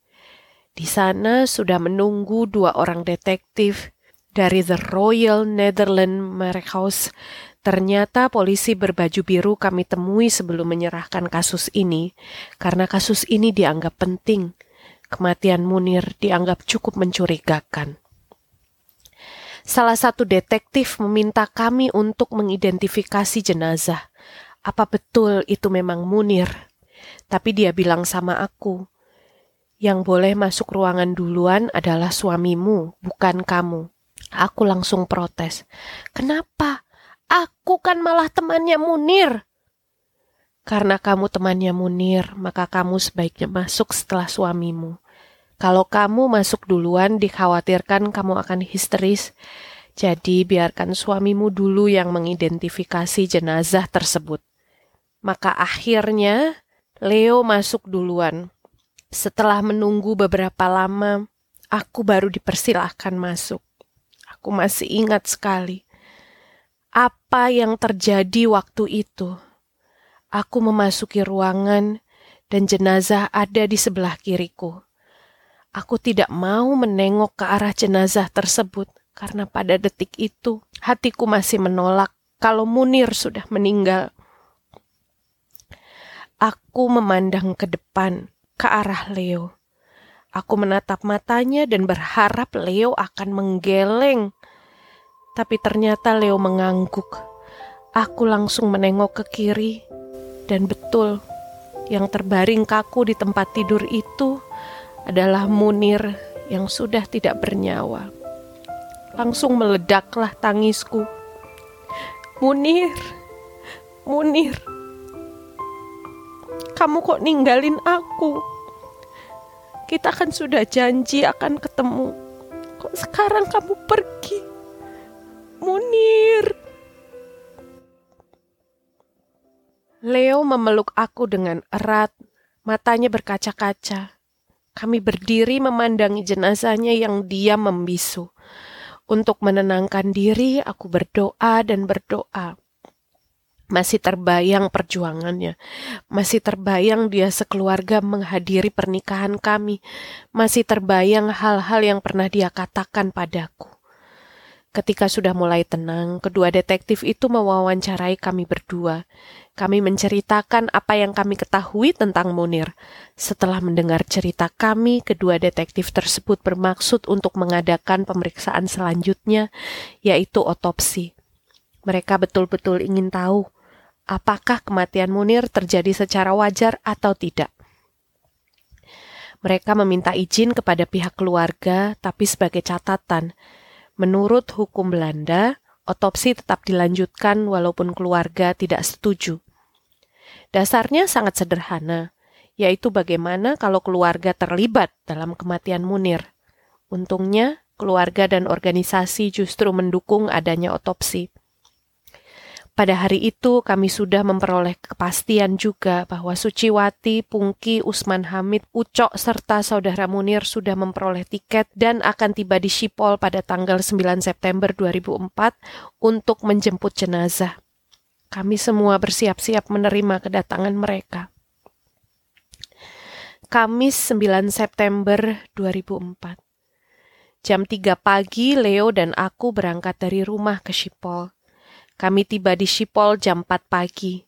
Di sana sudah menunggu dua orang detektif dari The Royal Netherlands Markhouse. Ternyata polisi berbaju biru kami temui sebelum menyerahkan kasus ini, karena kasus ini dianggap penting. Kematian Munir dianggap cukup mencurigakan. Salah satu detektif meminta kami untuk mengidentifikasi jenazah. Apa betul itu memang Munir? Tapi dia bilang sama aku, yang boleh masuk ruangan duluan adalah suamimu, bukan kamu. Aku langsung protes. Kenapa? Aku kan malah temannya Munir. Karena kamu temannya Munir, maka kamu sebaiknya masuk setelah suamimu. Kalau kamu masuk duluan, dikhawatirkan kamu akan histeris. Jadi biarkan suamimu dulu yang mengidentifikasi jenazah tersebut. Maka akhirnya Leo masuk duluan. Setelah menunggu beberapa lama, aku baru dipersilahkan masuk. Aku masih ingat sekali apa yang terjadi waktu itu. Aku memasuki ruangan dan jenazah ada di sebelah kiriku. Aku tidak mau menengok ke arah jenazah tersebut karena pada detik itu hatiku masih menolak kalau Munir sudah meninggal. Aku memandang ke depan, ke arah Leo. Aku menatap matanya dan berharap Leo akan menggeleng. Tapi ternyata Leo mengangguk. Aku langsung menengok ke kiri, dan betul, yang terbaring kaku di tempat tidur itu adalah Munir yang sudah tidak bernyawa. Langsung meledaklah tangisku. Munir, Munir, kamu kok ninggalin aku? Kita kan sudah janji akan ketemu. Kok sekarang kamu pergi? Munir. Leo memeluk aku dengan erat, matanya berkaca-kaca. Kami berdiri memandangi jenazahnya yang diam membisu. Untuk menenangkan diri, aku berdoa dan berdoa. Masih terbayang perjuangannya, masih terbayang dia sekeluarga menghadiri pernikahan kami, masih terbayang hal-hal yang pernah dia katakan padaku. Ketika sudah mulai tenang, kedua detektif itu mewawancarai kami berdua. Kami menceritakan apa yang kami ketahui tentang Munir. Setelah mendengar cerita kami, kedua detektif tersebut bermaksud untuk mengadakan pemeriksaan selanjutnya, yaitu otopsi. Mereka betul-betul ingin tahu apakah kematian Munir terjadi secara wajar atau tidak. Mereka meminta izin kepada pihak keluarga, tapi sebagai catatan, menurut hukum Belanda, otopsi tetap dilanjutkan walaupun keluarga tidak setuju. Dasarnya sangat sederhana, yaitu bagaimana kalau keluarga terlibat dalam kematian Munir. Untungnya, keluarga dan organisasi justru mendukung adanya otopsi. Pada hari itu kami sudah memperoleh kepastian juga bahwa Suciwati, Pungki, Usman Hamid, Ucok, serta saudara Munir sudah memperoleh tiket dan akan tiba di Sipol pada tanggal 9 September 2004 untuk menjemput jenazah. Kami semua bersiap-siap menerima kedatangan mereka. Kamis 9 September 2004. Jam 3 pagi, Leo dan aku berangkat dari rumah ke Sipol. Kami tiba di Sipol jam 4 pagi,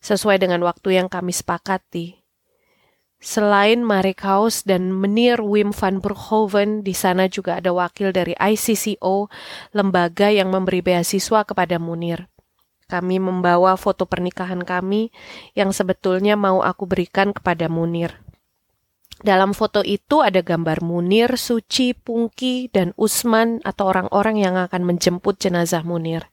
sesuai dengan waktu yang kami sepakati. Selain Marek Haus dan Menir Wim van Broekhoven, di sana juga ada wakil dari ICCO, lembaga yang memberi beasiswa kepada Munir. Kami membawa foto pernikahan kami yang sebetulnya mau aku berikan kepada Munir. Dalam foto itu ada gambar Munir, Suci, Pungki, dan Usman atau orang-orang yang akan menjemput jenazah Munir.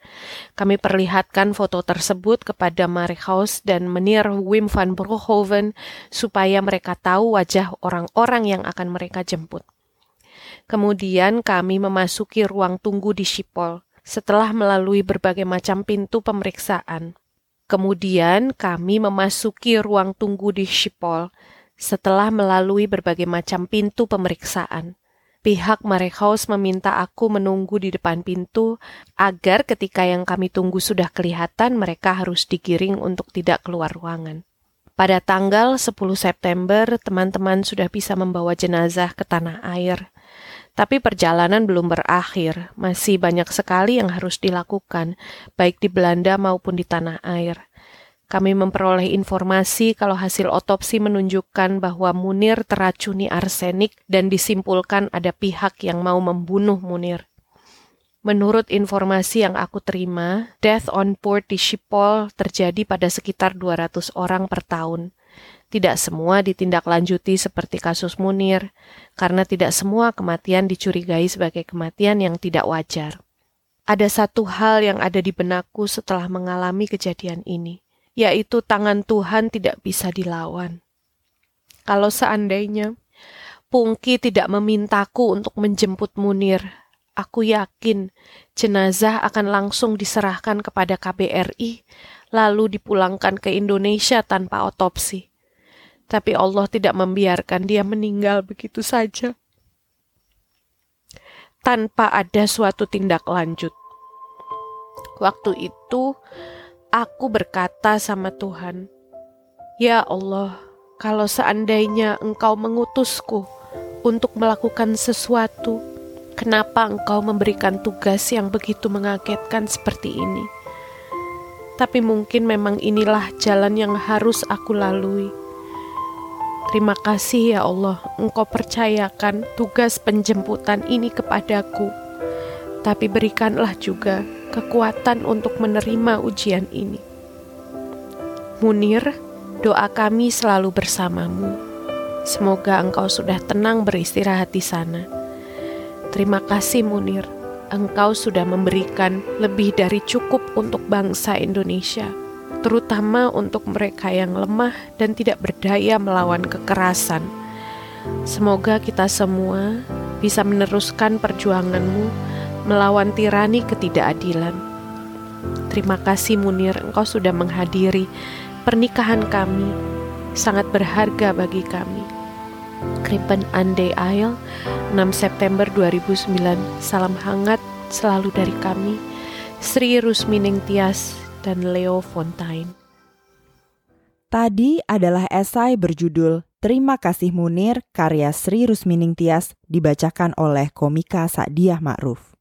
Kami perlihatkan foto tersebut kepada Marihaus dan Menir Wim van Broekhoven supaya mereka tahu wajah orang-orang yang akan mereka jemput. Kemudian kami memasuki ruang tunggu di Schiphol setelah melalui berbagai macam pintu pemeriksaan. Kemudian kami memasuki ruang tunggu di Schiphol setelah melalui berbagai macam pintu pemeriksaan. Pihak Marehaus meminta aku menunggu di depan pintu agar ketika yang kami tunggu sudah kelihatan mereka harus digiring untuk tidak keluar ruangan. Pada tanggal 10 September, teman-teman sudah bisa membawa jenazah ke tanah air. Tapi perjalanan belum berakhir, masih banyak sekali yang harus dilakukan, baik di Belanda maupun di tanah air. Kami memperoleh informasi kalau hasil otopsi menunjukkan bahwa Munir teracuni arsenik dan disimpulkan ada pihak yang mau membunuh Munir. Menurut informasi yang aku terima, death on board di Schiphol terjadi pada sekitar 200 orang per tahun. Tidak semua ditindaklanjuti seperti kasus Munir, karena tidak semua kematian dicurigai sebagai kematian yang tidak wajar. Ada satu hal yang ada di benakku setelah mengalami kejadian ini yaitu tangan Tuhan tidak bisa dilawan. Kalau seandainya Pungki tidak memintaku untuk menjemput Munir, aku yakin jenazah akan langsung diserahkan kepada KBRI, lalu dipulangkan ke Indonesia tanpa otopsi. Tapi Allah tidak membiarkan dia meninggal begitu saja. Tanpa ada suatu tindak lanjut. Waktu itu, aku berkata sama Tuhan, "Ya Allah, kalau seandainya Engkau mengutusku untuk melakukan sesuatu, kenapa Engkau memberikan tugas yang begitu mengagetkan seperti ini? Tapi mungkin memang inilah jalan yang harus aku lalui." Terima kasih ya Allah, Engkau percayakan tugas penjemputan ini kepadaku. Tapi berikanlah juga kekuatan untuk menerima ujian ini. Munir, doa kami selalu bersamamu. Semoga engkau sudah tenang beristirahat di sana. Terima kasih Munir, engkau sudah memberikan lebih dari cukup untuk bangsa Indonesia, terutama untuk mereka yang lemah dan tidak berdaya melawan kekerasan. Semoga kita semua bisa meneruskan perjuanganmu melawan tirani ketidakadilan. Terima kasih Munir, engkau sudah menghadiri pernikahan kami, sangat berharga bagi kami. Kripen Ande Ail, 6 September 2009, salam hangat selalu dari kami, Sri Rusmining Tias dan Leo Fontaine. Tadi adalah esai berjudul Terima kasih Munir karya Sri Rusmining Tias dibacakan oleh komika Sa'diah Ma'ruf.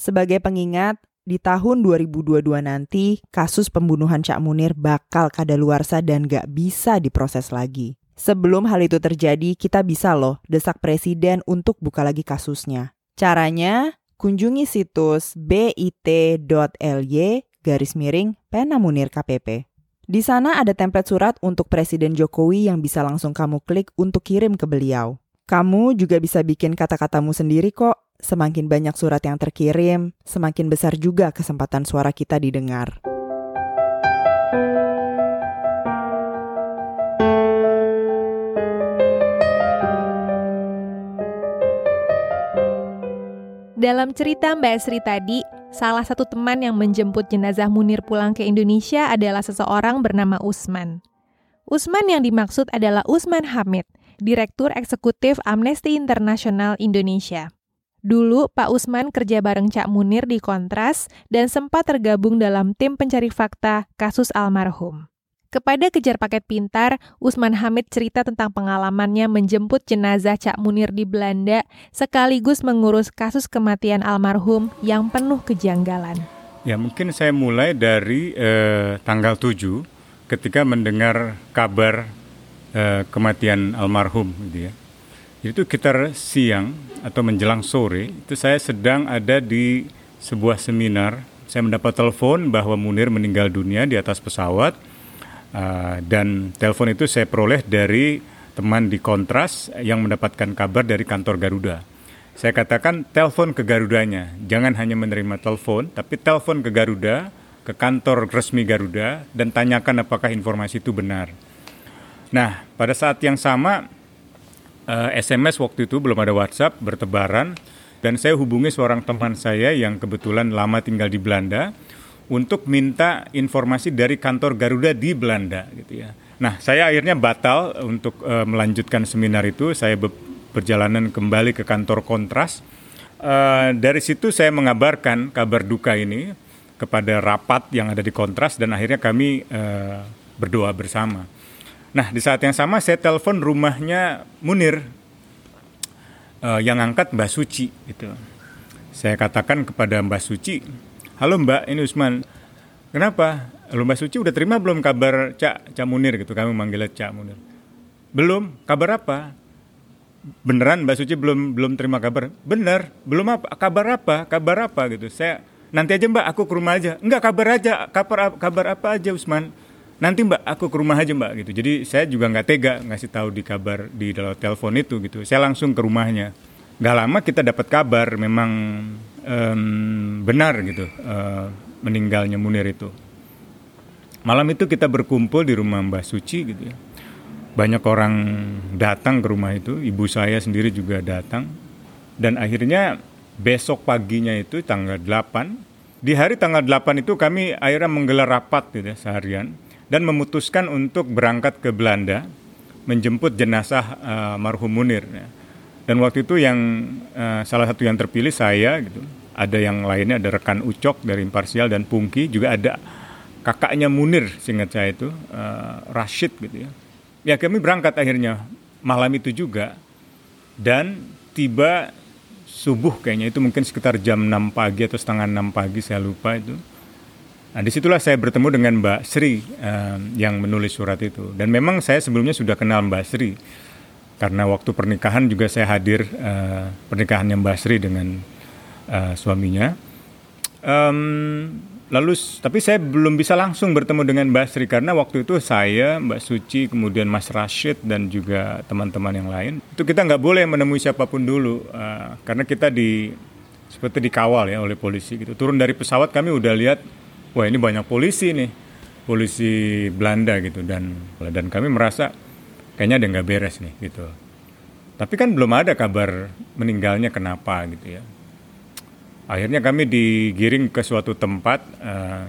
Sebagai pengingat, di tahun 2022 nanti kasus pembunuhan Cak Munir bakal kadaluarsa dan gak bisa diproses lagi. Sebelum hal itu terjadi, kita bisa loh desak presiden untuk buka lagi kasusnya. Caranya, kunjungi situs bit.ly garis miring pena Munir KPP. Di sana ada template surat untuk Presiden Jokowi yang bisa langsung kamu klik untuk kirim ke beliau. Kamu juga bisa bikin kata-katamu sendiri kok Semakin banyak surat yang terkirim, semakin besar juga kesempatan suara kita didengar. Dalam cerita Mbak Sri tadi, salah satu teman yang menjemput jenazah Munir pulang ke Indonesia adalah seseorang bernama Usman. Usman yang dimaksud adalah Usman Hamid, Direktur Eksekutif Amnesty International Indonesia. Dulu Pak Usman kerja bareng Cak Munir di Kontras dan sempat tergabung dalam tim pencari fakta kasus almarhum. Kepada Kejar Paket Pintar, Usman Hamid cerita tentang pengalamannya menjemput jenazah Cak Munir di Belanda sekaligus mengurus kasus kematian almarhum yang penuh kejanggalan. Ya mungkin saya mulai dari eh, tanggal 7 ketika mendengar kabar eh, kematian almarhum gitu ya. Itu sekitar siang atau menjelang sore itu saya sedang ada di sebuah seminar saya mendapat telepon bahwa Munir meninggal dunia di atas pesawat uh, dan telepon itu saya peroleh dari teman di Kontras yang mendapatkan kabar dari kantor Garuda. Saya katakan telepon ke Garudanya, jangan hanya menerima telepon, tapi telepon ke Garuda, ke kantor resmi Garuda dan tanyakan apakah informasi itu benar. Nah, pada saat yang sama uh, eh, SMS waktu itu belum ada WhatsApp bertebaran dan saya hubungi seorang teman saya yang kebetulan lama tinggal di Belanda untuk minta informasi dari kantor Garuda di Belanda gitu ya. Nah, saya akhirnya batal untuk uh, melanjutkan seminar itu. Saya be perjalanan kembali ke kantor Kontras. Uh, dari situ saya mengabarkan kabar duka ini kepada rapat yang ada di Kontras dan akhirnya kami uh, berdoa bersama. Nah, di saat yang sama saya telepon rumahnya Munir uh, yang angkat Mbak Suci gitu. Saya katakan kepada Mbak Suci, "Halo Mbak, ini Usman. Kenapa? Halo Mbak Suci udah terima belum kabar Cak Cak Munir gitu? Kami manggilnya Cak Munir. Belum. Kabar apa? Beneran Mbak Suci belum belum terima kabar? Bener. Belum apa? Kabar apa? Kabar apa gitu? Saya nanti aja Mbak, aku ke rumah aja. Enggak kabar aja. Kabar kabar apa aja Usman? Nanti mbak aku ke rumah aja mbak gitu. Jadi saya juga nggak tega ngasih tahu di kabar di dalam telepon itu gitu. Saya langsung ke rumahnya. Nggak lama kita dapat kabar memang um, benar gitu uh, meninggalnya Munir itu. Malam itu kita berkumpul di rumah Mbak Suci gitu ya. Banyak orang datang ke rumah itu ibu saya sendiri juga datang. Dan akhirnya besok paginya itu tanggal 8 di hari tanggal 8 itu kami akhirnya menggelar rapat gitu ya, seharian dan memutuskan untuk berangkat ke Belanda menjemput jenazah uh, marhum Munir. Ya. Dan waktu itu yang uh, salah satu yang terpilih saya gitu. Ada yang lainnya ada rekan Ucok dari Imparsial dan Pungki juga ada kakaknya Munir singkat saya itu uh, Rashid gitu ya. Ya kami berangkat akhirnya malam itu juga dan tiba subuh kayaknya itu mungkin sekitar jam 6 pagi atau setengah 6 pagi saya lupa itu Nah, di situlah saya bertemu dengan Mbak Sri yang menulis surat itu. Dan memang saya sebelumnya sudah kenal Mbak Sri. Karena waktu pernikahan juga saya hadir uh, pernikahannya Mbak Sri dengan uh, suaminya. Um, lalu, tapi saya belum bisa langsung bertemu dengan Mbak Sri karena waktu itu saya, Mbak Suci, kemudian Mas Rashid dan juga teman-teman yang lain itu kita nggak boleh menemui siapa pun dulu uh, karena kita di seperti dikawal ya oleh polisi gitu. Turun dari pesawat kami udah lihat wah ini banyak polisi nih. Polisi Belanda gitu. Dan dan kami merasa kayaknya ada nggak beres nih gitu. Tapi kan belum ada kabar meninggalnya kenapa gitu ya. Akhirnya kami digiring ke suatu tempat uh,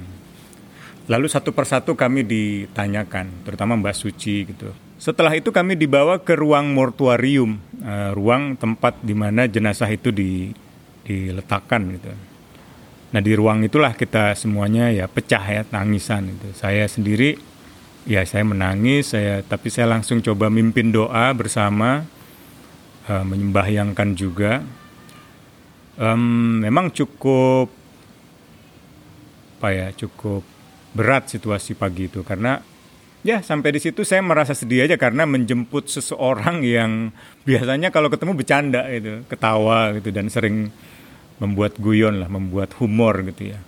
lalu satu persatu kami ditanyakan terutama Mbak Suci gitu. Setelah itu kami dibawa ke ruang mortuarium uh, ruang tempat di mana jenazah itu di diletakkan gitu Nah di ruang itulah kita semuanya ya pecah ya tangisan itu. Saya sendiri ya saya menangis, saya tapi saya langsung coba mimpin doa bersama, uh, menyembahyangkan juga. Um, memang cukup apa ya cukup berat situasi pagi itu karena ya sampai di situ saya merasa sedih aja karena menjemput seseorang yang biasanya kalau ketemu bercanda itu ketawa gitu dan sering membuat guyon lah, membuat humor gitu ya.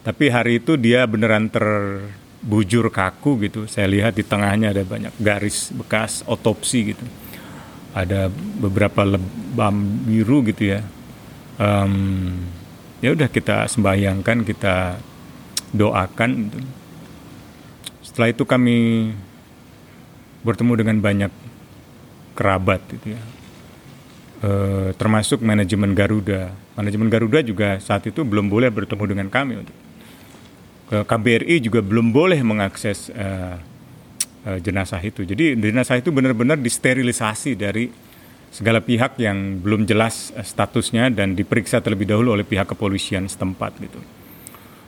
Tapi hari itu dia beneran terbujur kaku gitu. Saya lihat di tengahnya ada banyak garis bekas otopsi gitu. Ada beberapa lebam biru gitu ya. Um, ya udah kita sembahyangkan, kita doakan. Gitu. Setelah itu kami bertemu dengan banyak kerabat gitu ya eh, termasuk manajemen Garuda. Manajemen Garuda juga saat itu belum boleh bertemu dengan kami. KBRI juga belum boleh mengakses eh, eh, jenazah itu. Jadi jenazah itu benar-benar disterilisasi dari segala pihak yang belum jelas eh, statusnya dan diperiksa terlebih dahulu oleh pihak kepolisian setempat gitu.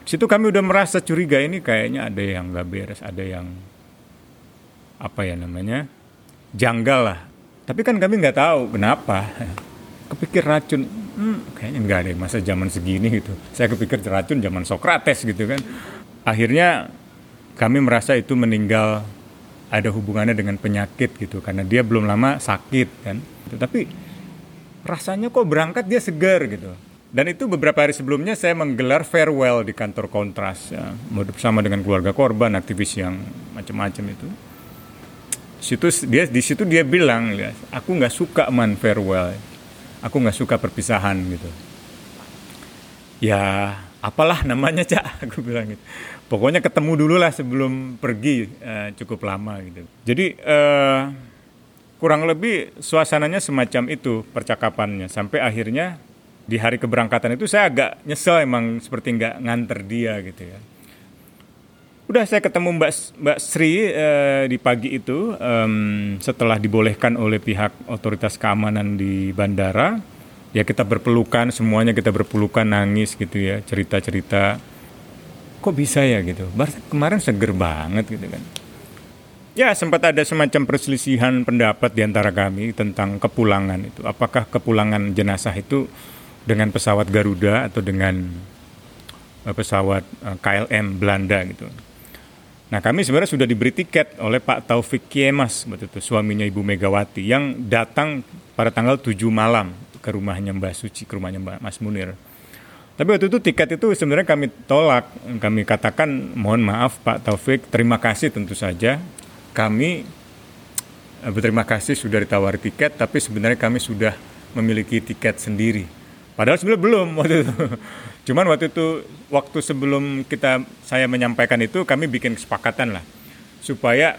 Situ kami udah merasa curiga ini kayaknya ada yang nggak beres, ada yang apa ya namanya janggal lah tapi kan kami nggak tahu kenapa. Kepikir racun, hmm, kayaknya nggak ada masa zaman segini gitu. Saya kepikir racun zaman Sokrates gitu kan. Akhirnya kami merasa itu meninggal ada hubungannya dengan penyakit gitu karena dia belum lama sakit kan. Tapi rasanya kok berangkat dia segar gitu. Dan itu beberapa hari sebelumnya saya menggelar farewell di kantor Kontras ya, bersama dengan keluarga korban, aktivis yang macam-macam itu. Situ dia di situ dia bilang, aku nggak suka man farewell, aku nggak suka perpisahan gitu. Ya apalah namanya [laughs] cak, aku bilang gitu. Pokoknya ketemu dulu lah sebelum pergi uh, cukup lama gitu. Jadi uh, kurang lebih suasananya semacam itu percakapannya sampai akhirnya di hari keberangkatan itu saya agak nyesel emang seperti nggak nganter dia gitu ya. Udah saya ketemu Mbak Mbak Sri eh, di pagi itu um, setelah dibolehkan oleh pihak otoritas keamanan di bandara, ya kita berpelukan semuanya kita berpelukan nangis gitu ya cerita cerita. Kok bisa ya gitu? Kemarin seger banget gitu kan. Ya sempat ada semacam perselisihan pendapat di antara kami tentang kepulangan itu. Apakah kepulangan jenazah itu dengan pesawat Garuda atau dengan uh, pesawat uh, KLM Belanda gitu. Nah kami sebenarnya sudah diberi tiket oleh Pak Taufik Kiemas, betul itu suaminya Ibu Megawati yang datang pada tanggal 7 malam ke rumahnya Mbak Suci, ke rumahnya Mbak Mas Munir. Tapi waktu itu tiket itu sebenarnya kami tolak, kami katakan mohon maaf Pak Taufik, terima kasih tentu saja. Kami uh, berterima kasih sudah ditawari tiket, tapi sebenarnya kami sudah memiliki tiket sendiri Padahal sebenarnya belum waktu itu. [laughs] Cuman waktu itu waktu sebelum kita saya menyampaikan itu kami bikin kesepakatan lah supaya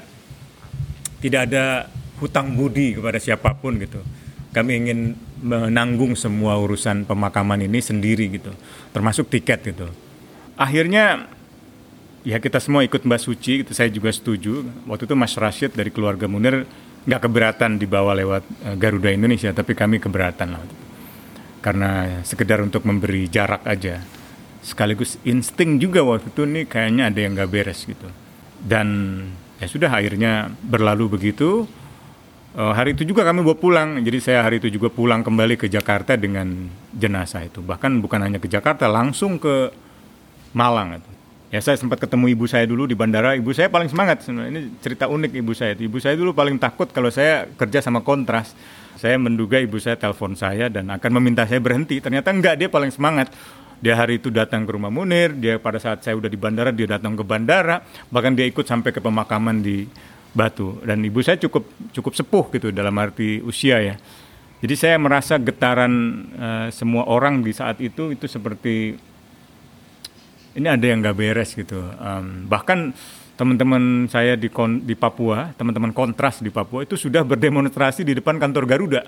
tidak ada hutang budi kepada siapa pun gitu. Kami ingin menanggung semua urusan pemakaman ini sendiri gitu, termasuk tiket gitu. Akhirnya ya kita semua ikut Mbak Suci, gitu. saya juga setuju. Waktu itu Mas Rashid dari keluarga Munir nggak keberatan dibawa lewat eh, Garuda Indonesia, tapi kami keberatan lah karena sekedar untuk memberi jarak aja. Sekaligus insting juga waktu itu nih kayaknya ada yang nggak beres gitu. Dan ya sudah akhirnya berlalu begitu. Uh, hari itu juga kami bawa pulang. Jadi saya hari itu juga pulang kembali ke Jakarta dengan jenazah itu. Bahkan bukan hanya ke Jakarta langsung ke Malang itu. Ya saya sempat ketemu ibu saya dulu di bandara. Ibu saya paling semangat. Ini cerita unik ibu saya. Ibu saya dulu paling takut kalau saya kerja sama kontras saya menduga ibu saya telepon saya dan akan meminta saya berhenti. Ternyata enggak, dia paling semangat. Dia hari itu datang ke rumah Munir, dia pada saat saya udah di bandara, dia datang ke bandara, bahkan dia ikut sampai ke pemakaman di Batu. Dan ibu saya cukup cukup sepuh gitu dalam arti usia ya. Jadi saya merasa getaran uh, semua orang di saat itu itu seperti ini ada yang nggak beres gitu. Um, bahkan teman-teman saya di kon, di Papua, teman-teman kontras di Papua itu sudah berdemonstrasi di depan kantor Garuda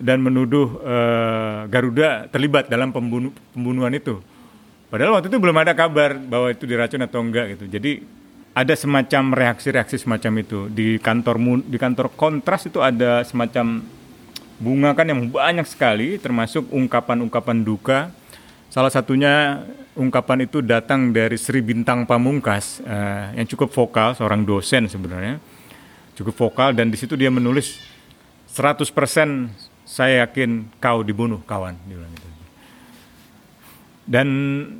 dan menuduh uh, Garuda terlibat dalam pembunuh, pembunuhan itu. Padahal waktu itu belum ada kabar bahwa itu diracun atau enggak gitu. Jadi ada semacam reaksi-reaksi semacam itu di kantor di kantor kontras itu ada semacam bunga kan yang banyak sekali termasuk ungkapan-ungkapan duka. Salah satunya ungkapan itu datang dari Sri Bintang Pamungkas uh, yang cukup vokal, seorang dosen sebenarnya. Cukup vokal dan di situ dia menulis 100% saya yakin kau dibunuh kawan gitu. Dan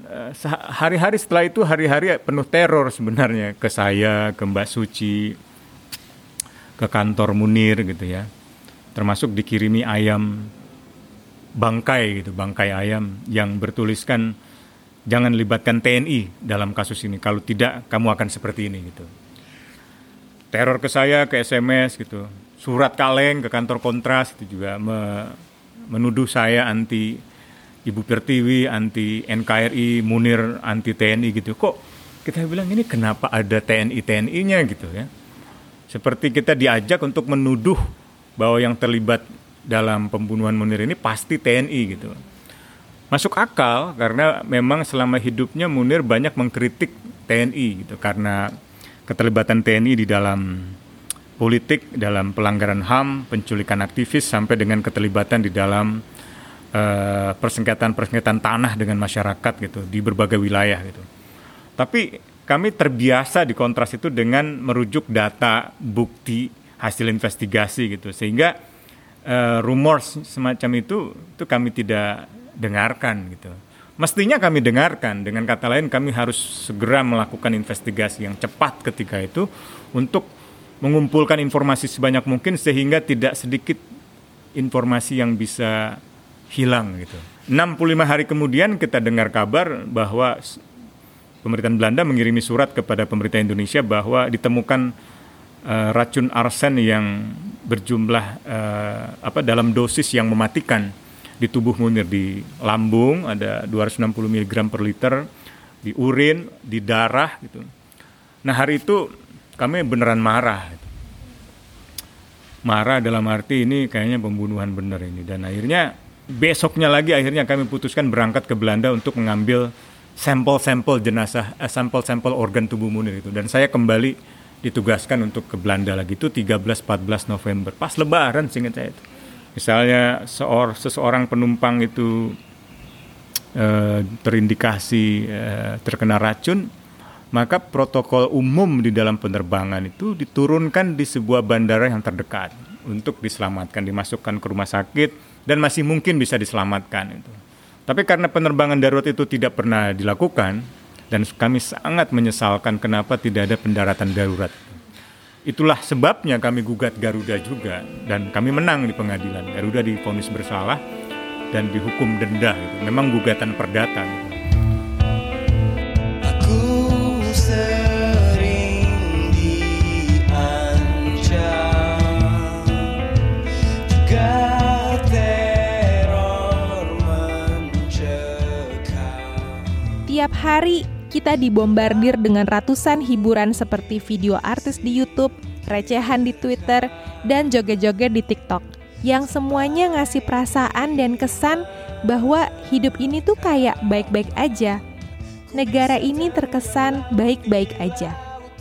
uh, hari-hari setelah itu hari-hari penuh teror sebenarnya ke saya, ke Mbak Suci, ke kantor Munir gitu ya. Termasuk dikirimi ayam bangkai gitu, bangkai ayam yang bertuliskan jangan libatkan TNI dalam kasus ini. Kalau tidak, kamu akan seperti ini gitu. Teror ke saya, ke SMS gitu. Surat kaleng ke kantor kontras itu juga me menuduh saya anti Ibu Pertiwi, anti NKRI, Munir, anti TNI gitu. Kok kita bilang ini kenapa ada TNI TNI-nya gitu ya? Seperti kita diajak untuk menuduh bahwa yang terlibat dalam pembunuhan Munir ini pasti TNI gitu masuk akal karena memang selama hidupnya Munir banyak mengkritik TNI gitu karena keterlibatan TNI di dalam politik dalam pelanggaran HAM, penculikan aktivis sampai dengan keterlibatan di dalam uh, persengketaan-persengketaan tanah dengan masyarakat gitu di berbagai wilayah gitu. Tapi kami terbiasa di kontras itu dengan merujuk data, bukti, hasil investigasi gitu sehingga uh, rumor semacam itu itu kami tidak dengarkan gitu. Mestinya kami dengarkan, dengan kata lain kami harus segera melakukan investigasi yang cepat ketika itu untuk mengumpulkan informasi sebanyak mungkin sehingga tidak sedikit informasi yang bisa hilang gitu. 65 hari kemudian kita dengar kabar bahwa pemerintahan Belanda mengirimi surat kepada pemerintah Indonesia bahwa ditemukan uh, racun arsen yang berjumlah uh, apa dalam dosis yang mematikan di tubuh Munir di lambung ada 260 mg per liter, di urin, di darah gitu. Nah hari itu kami beneran marah. Gitu. Marah dalam arti ini kayaknya pembunuhan bener ini dan akhirnya besoknya lagi akhirnya kami putuskan berangkat ke Belanda untuk mengambil sampel-sampel jenazah, eh, sampel-sampel organ tubuh Munir itu. Dan saya kembali ditugaskan untuk ke Belanda lagi itu 13-14 November. Pas lebaran singkat saya itu. Misalnya seor, seseorang penumpang itu eh, terindikasi eh, terkena racun, maka protokol umum di dalam penerbangan itu diturunkan di sebuah bandara yang terdekat untuk diselamatkan, dimasukkan ke rumah sakit, dan masih mungkin bisa diselamatkan itu. Tapi karena penerbangan darurat itu tidak pernah dilakukan dan kami sangat menyesalkan kenapa tidak ada pendaratan darurat. Itulah sebabnya kami gugat Garuda juga dan kami menang di pengadilan. Garuda difonis bersalah dan dihukum denda itu. Memang gugatan perdata. Gitu. Setiap hari kita dibombardir dengan ratusan hiburan seperti video artis di YouTube, recehan di Twitter, dan joget-joget di TikTok yang semuanya ngasih perasaan dan kesan bahwa hidup ini tuh kayak baik-baik aja. Negara ini terkesan baik-baik aja.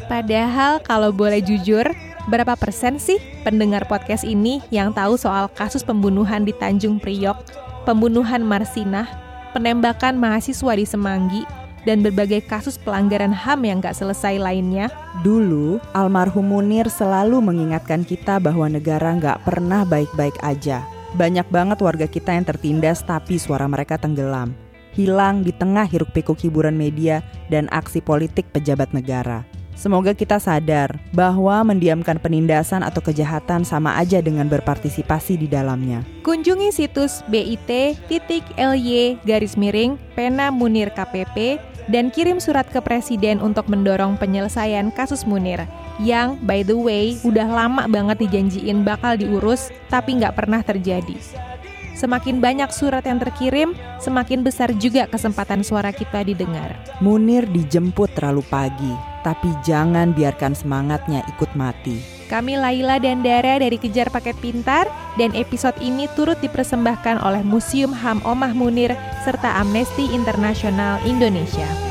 Padahal kalau boleh jujur, berapa persen sih pendengar podcast ini yang tahu soal kasus pembunuhan di Tanjung Priok, pembunuhan Marsinah, penembakan mahasiswa di Semanggi, dan berbagai kasus pelanggaran HAM yang gak selesai lainnya. Dulu, almarhum Munir selalu mengingatkan kita bahwa negara gak pernah baik-baik aja. Banyak banget warga kita yang tertindas tapi suara mereka tenggelam. Hilang di tengah hiruk pikuk hiburan media dan aksi politik pejabat negara. Semoga kita sadar bahwa mendiamkan penindasan atau kejahatan sama aja dengan berpartisipasi di dalamnya. Kunjungi situs bit.ly garis miring pena munir KPP dan kirim surat ke Presiden untuk mendorong penyelesaian kasus Munir yang by the way udah lama banget dijanjiin bakal diurus tapi nggak pernah terjadi. Semakin banyak surat yang terkirim, semakin besar juga kesempatan suara kita didengar. Munir dijemput terlalu pagi, tapi jangan biarkan semangatnya ikut mati. Kami Laila dan Dara dari Kejar Paket Pintar dan episode ini turut dipersembahkan oleh Museum HAM Omah Munir serta Amnesty Internasional Indonesia.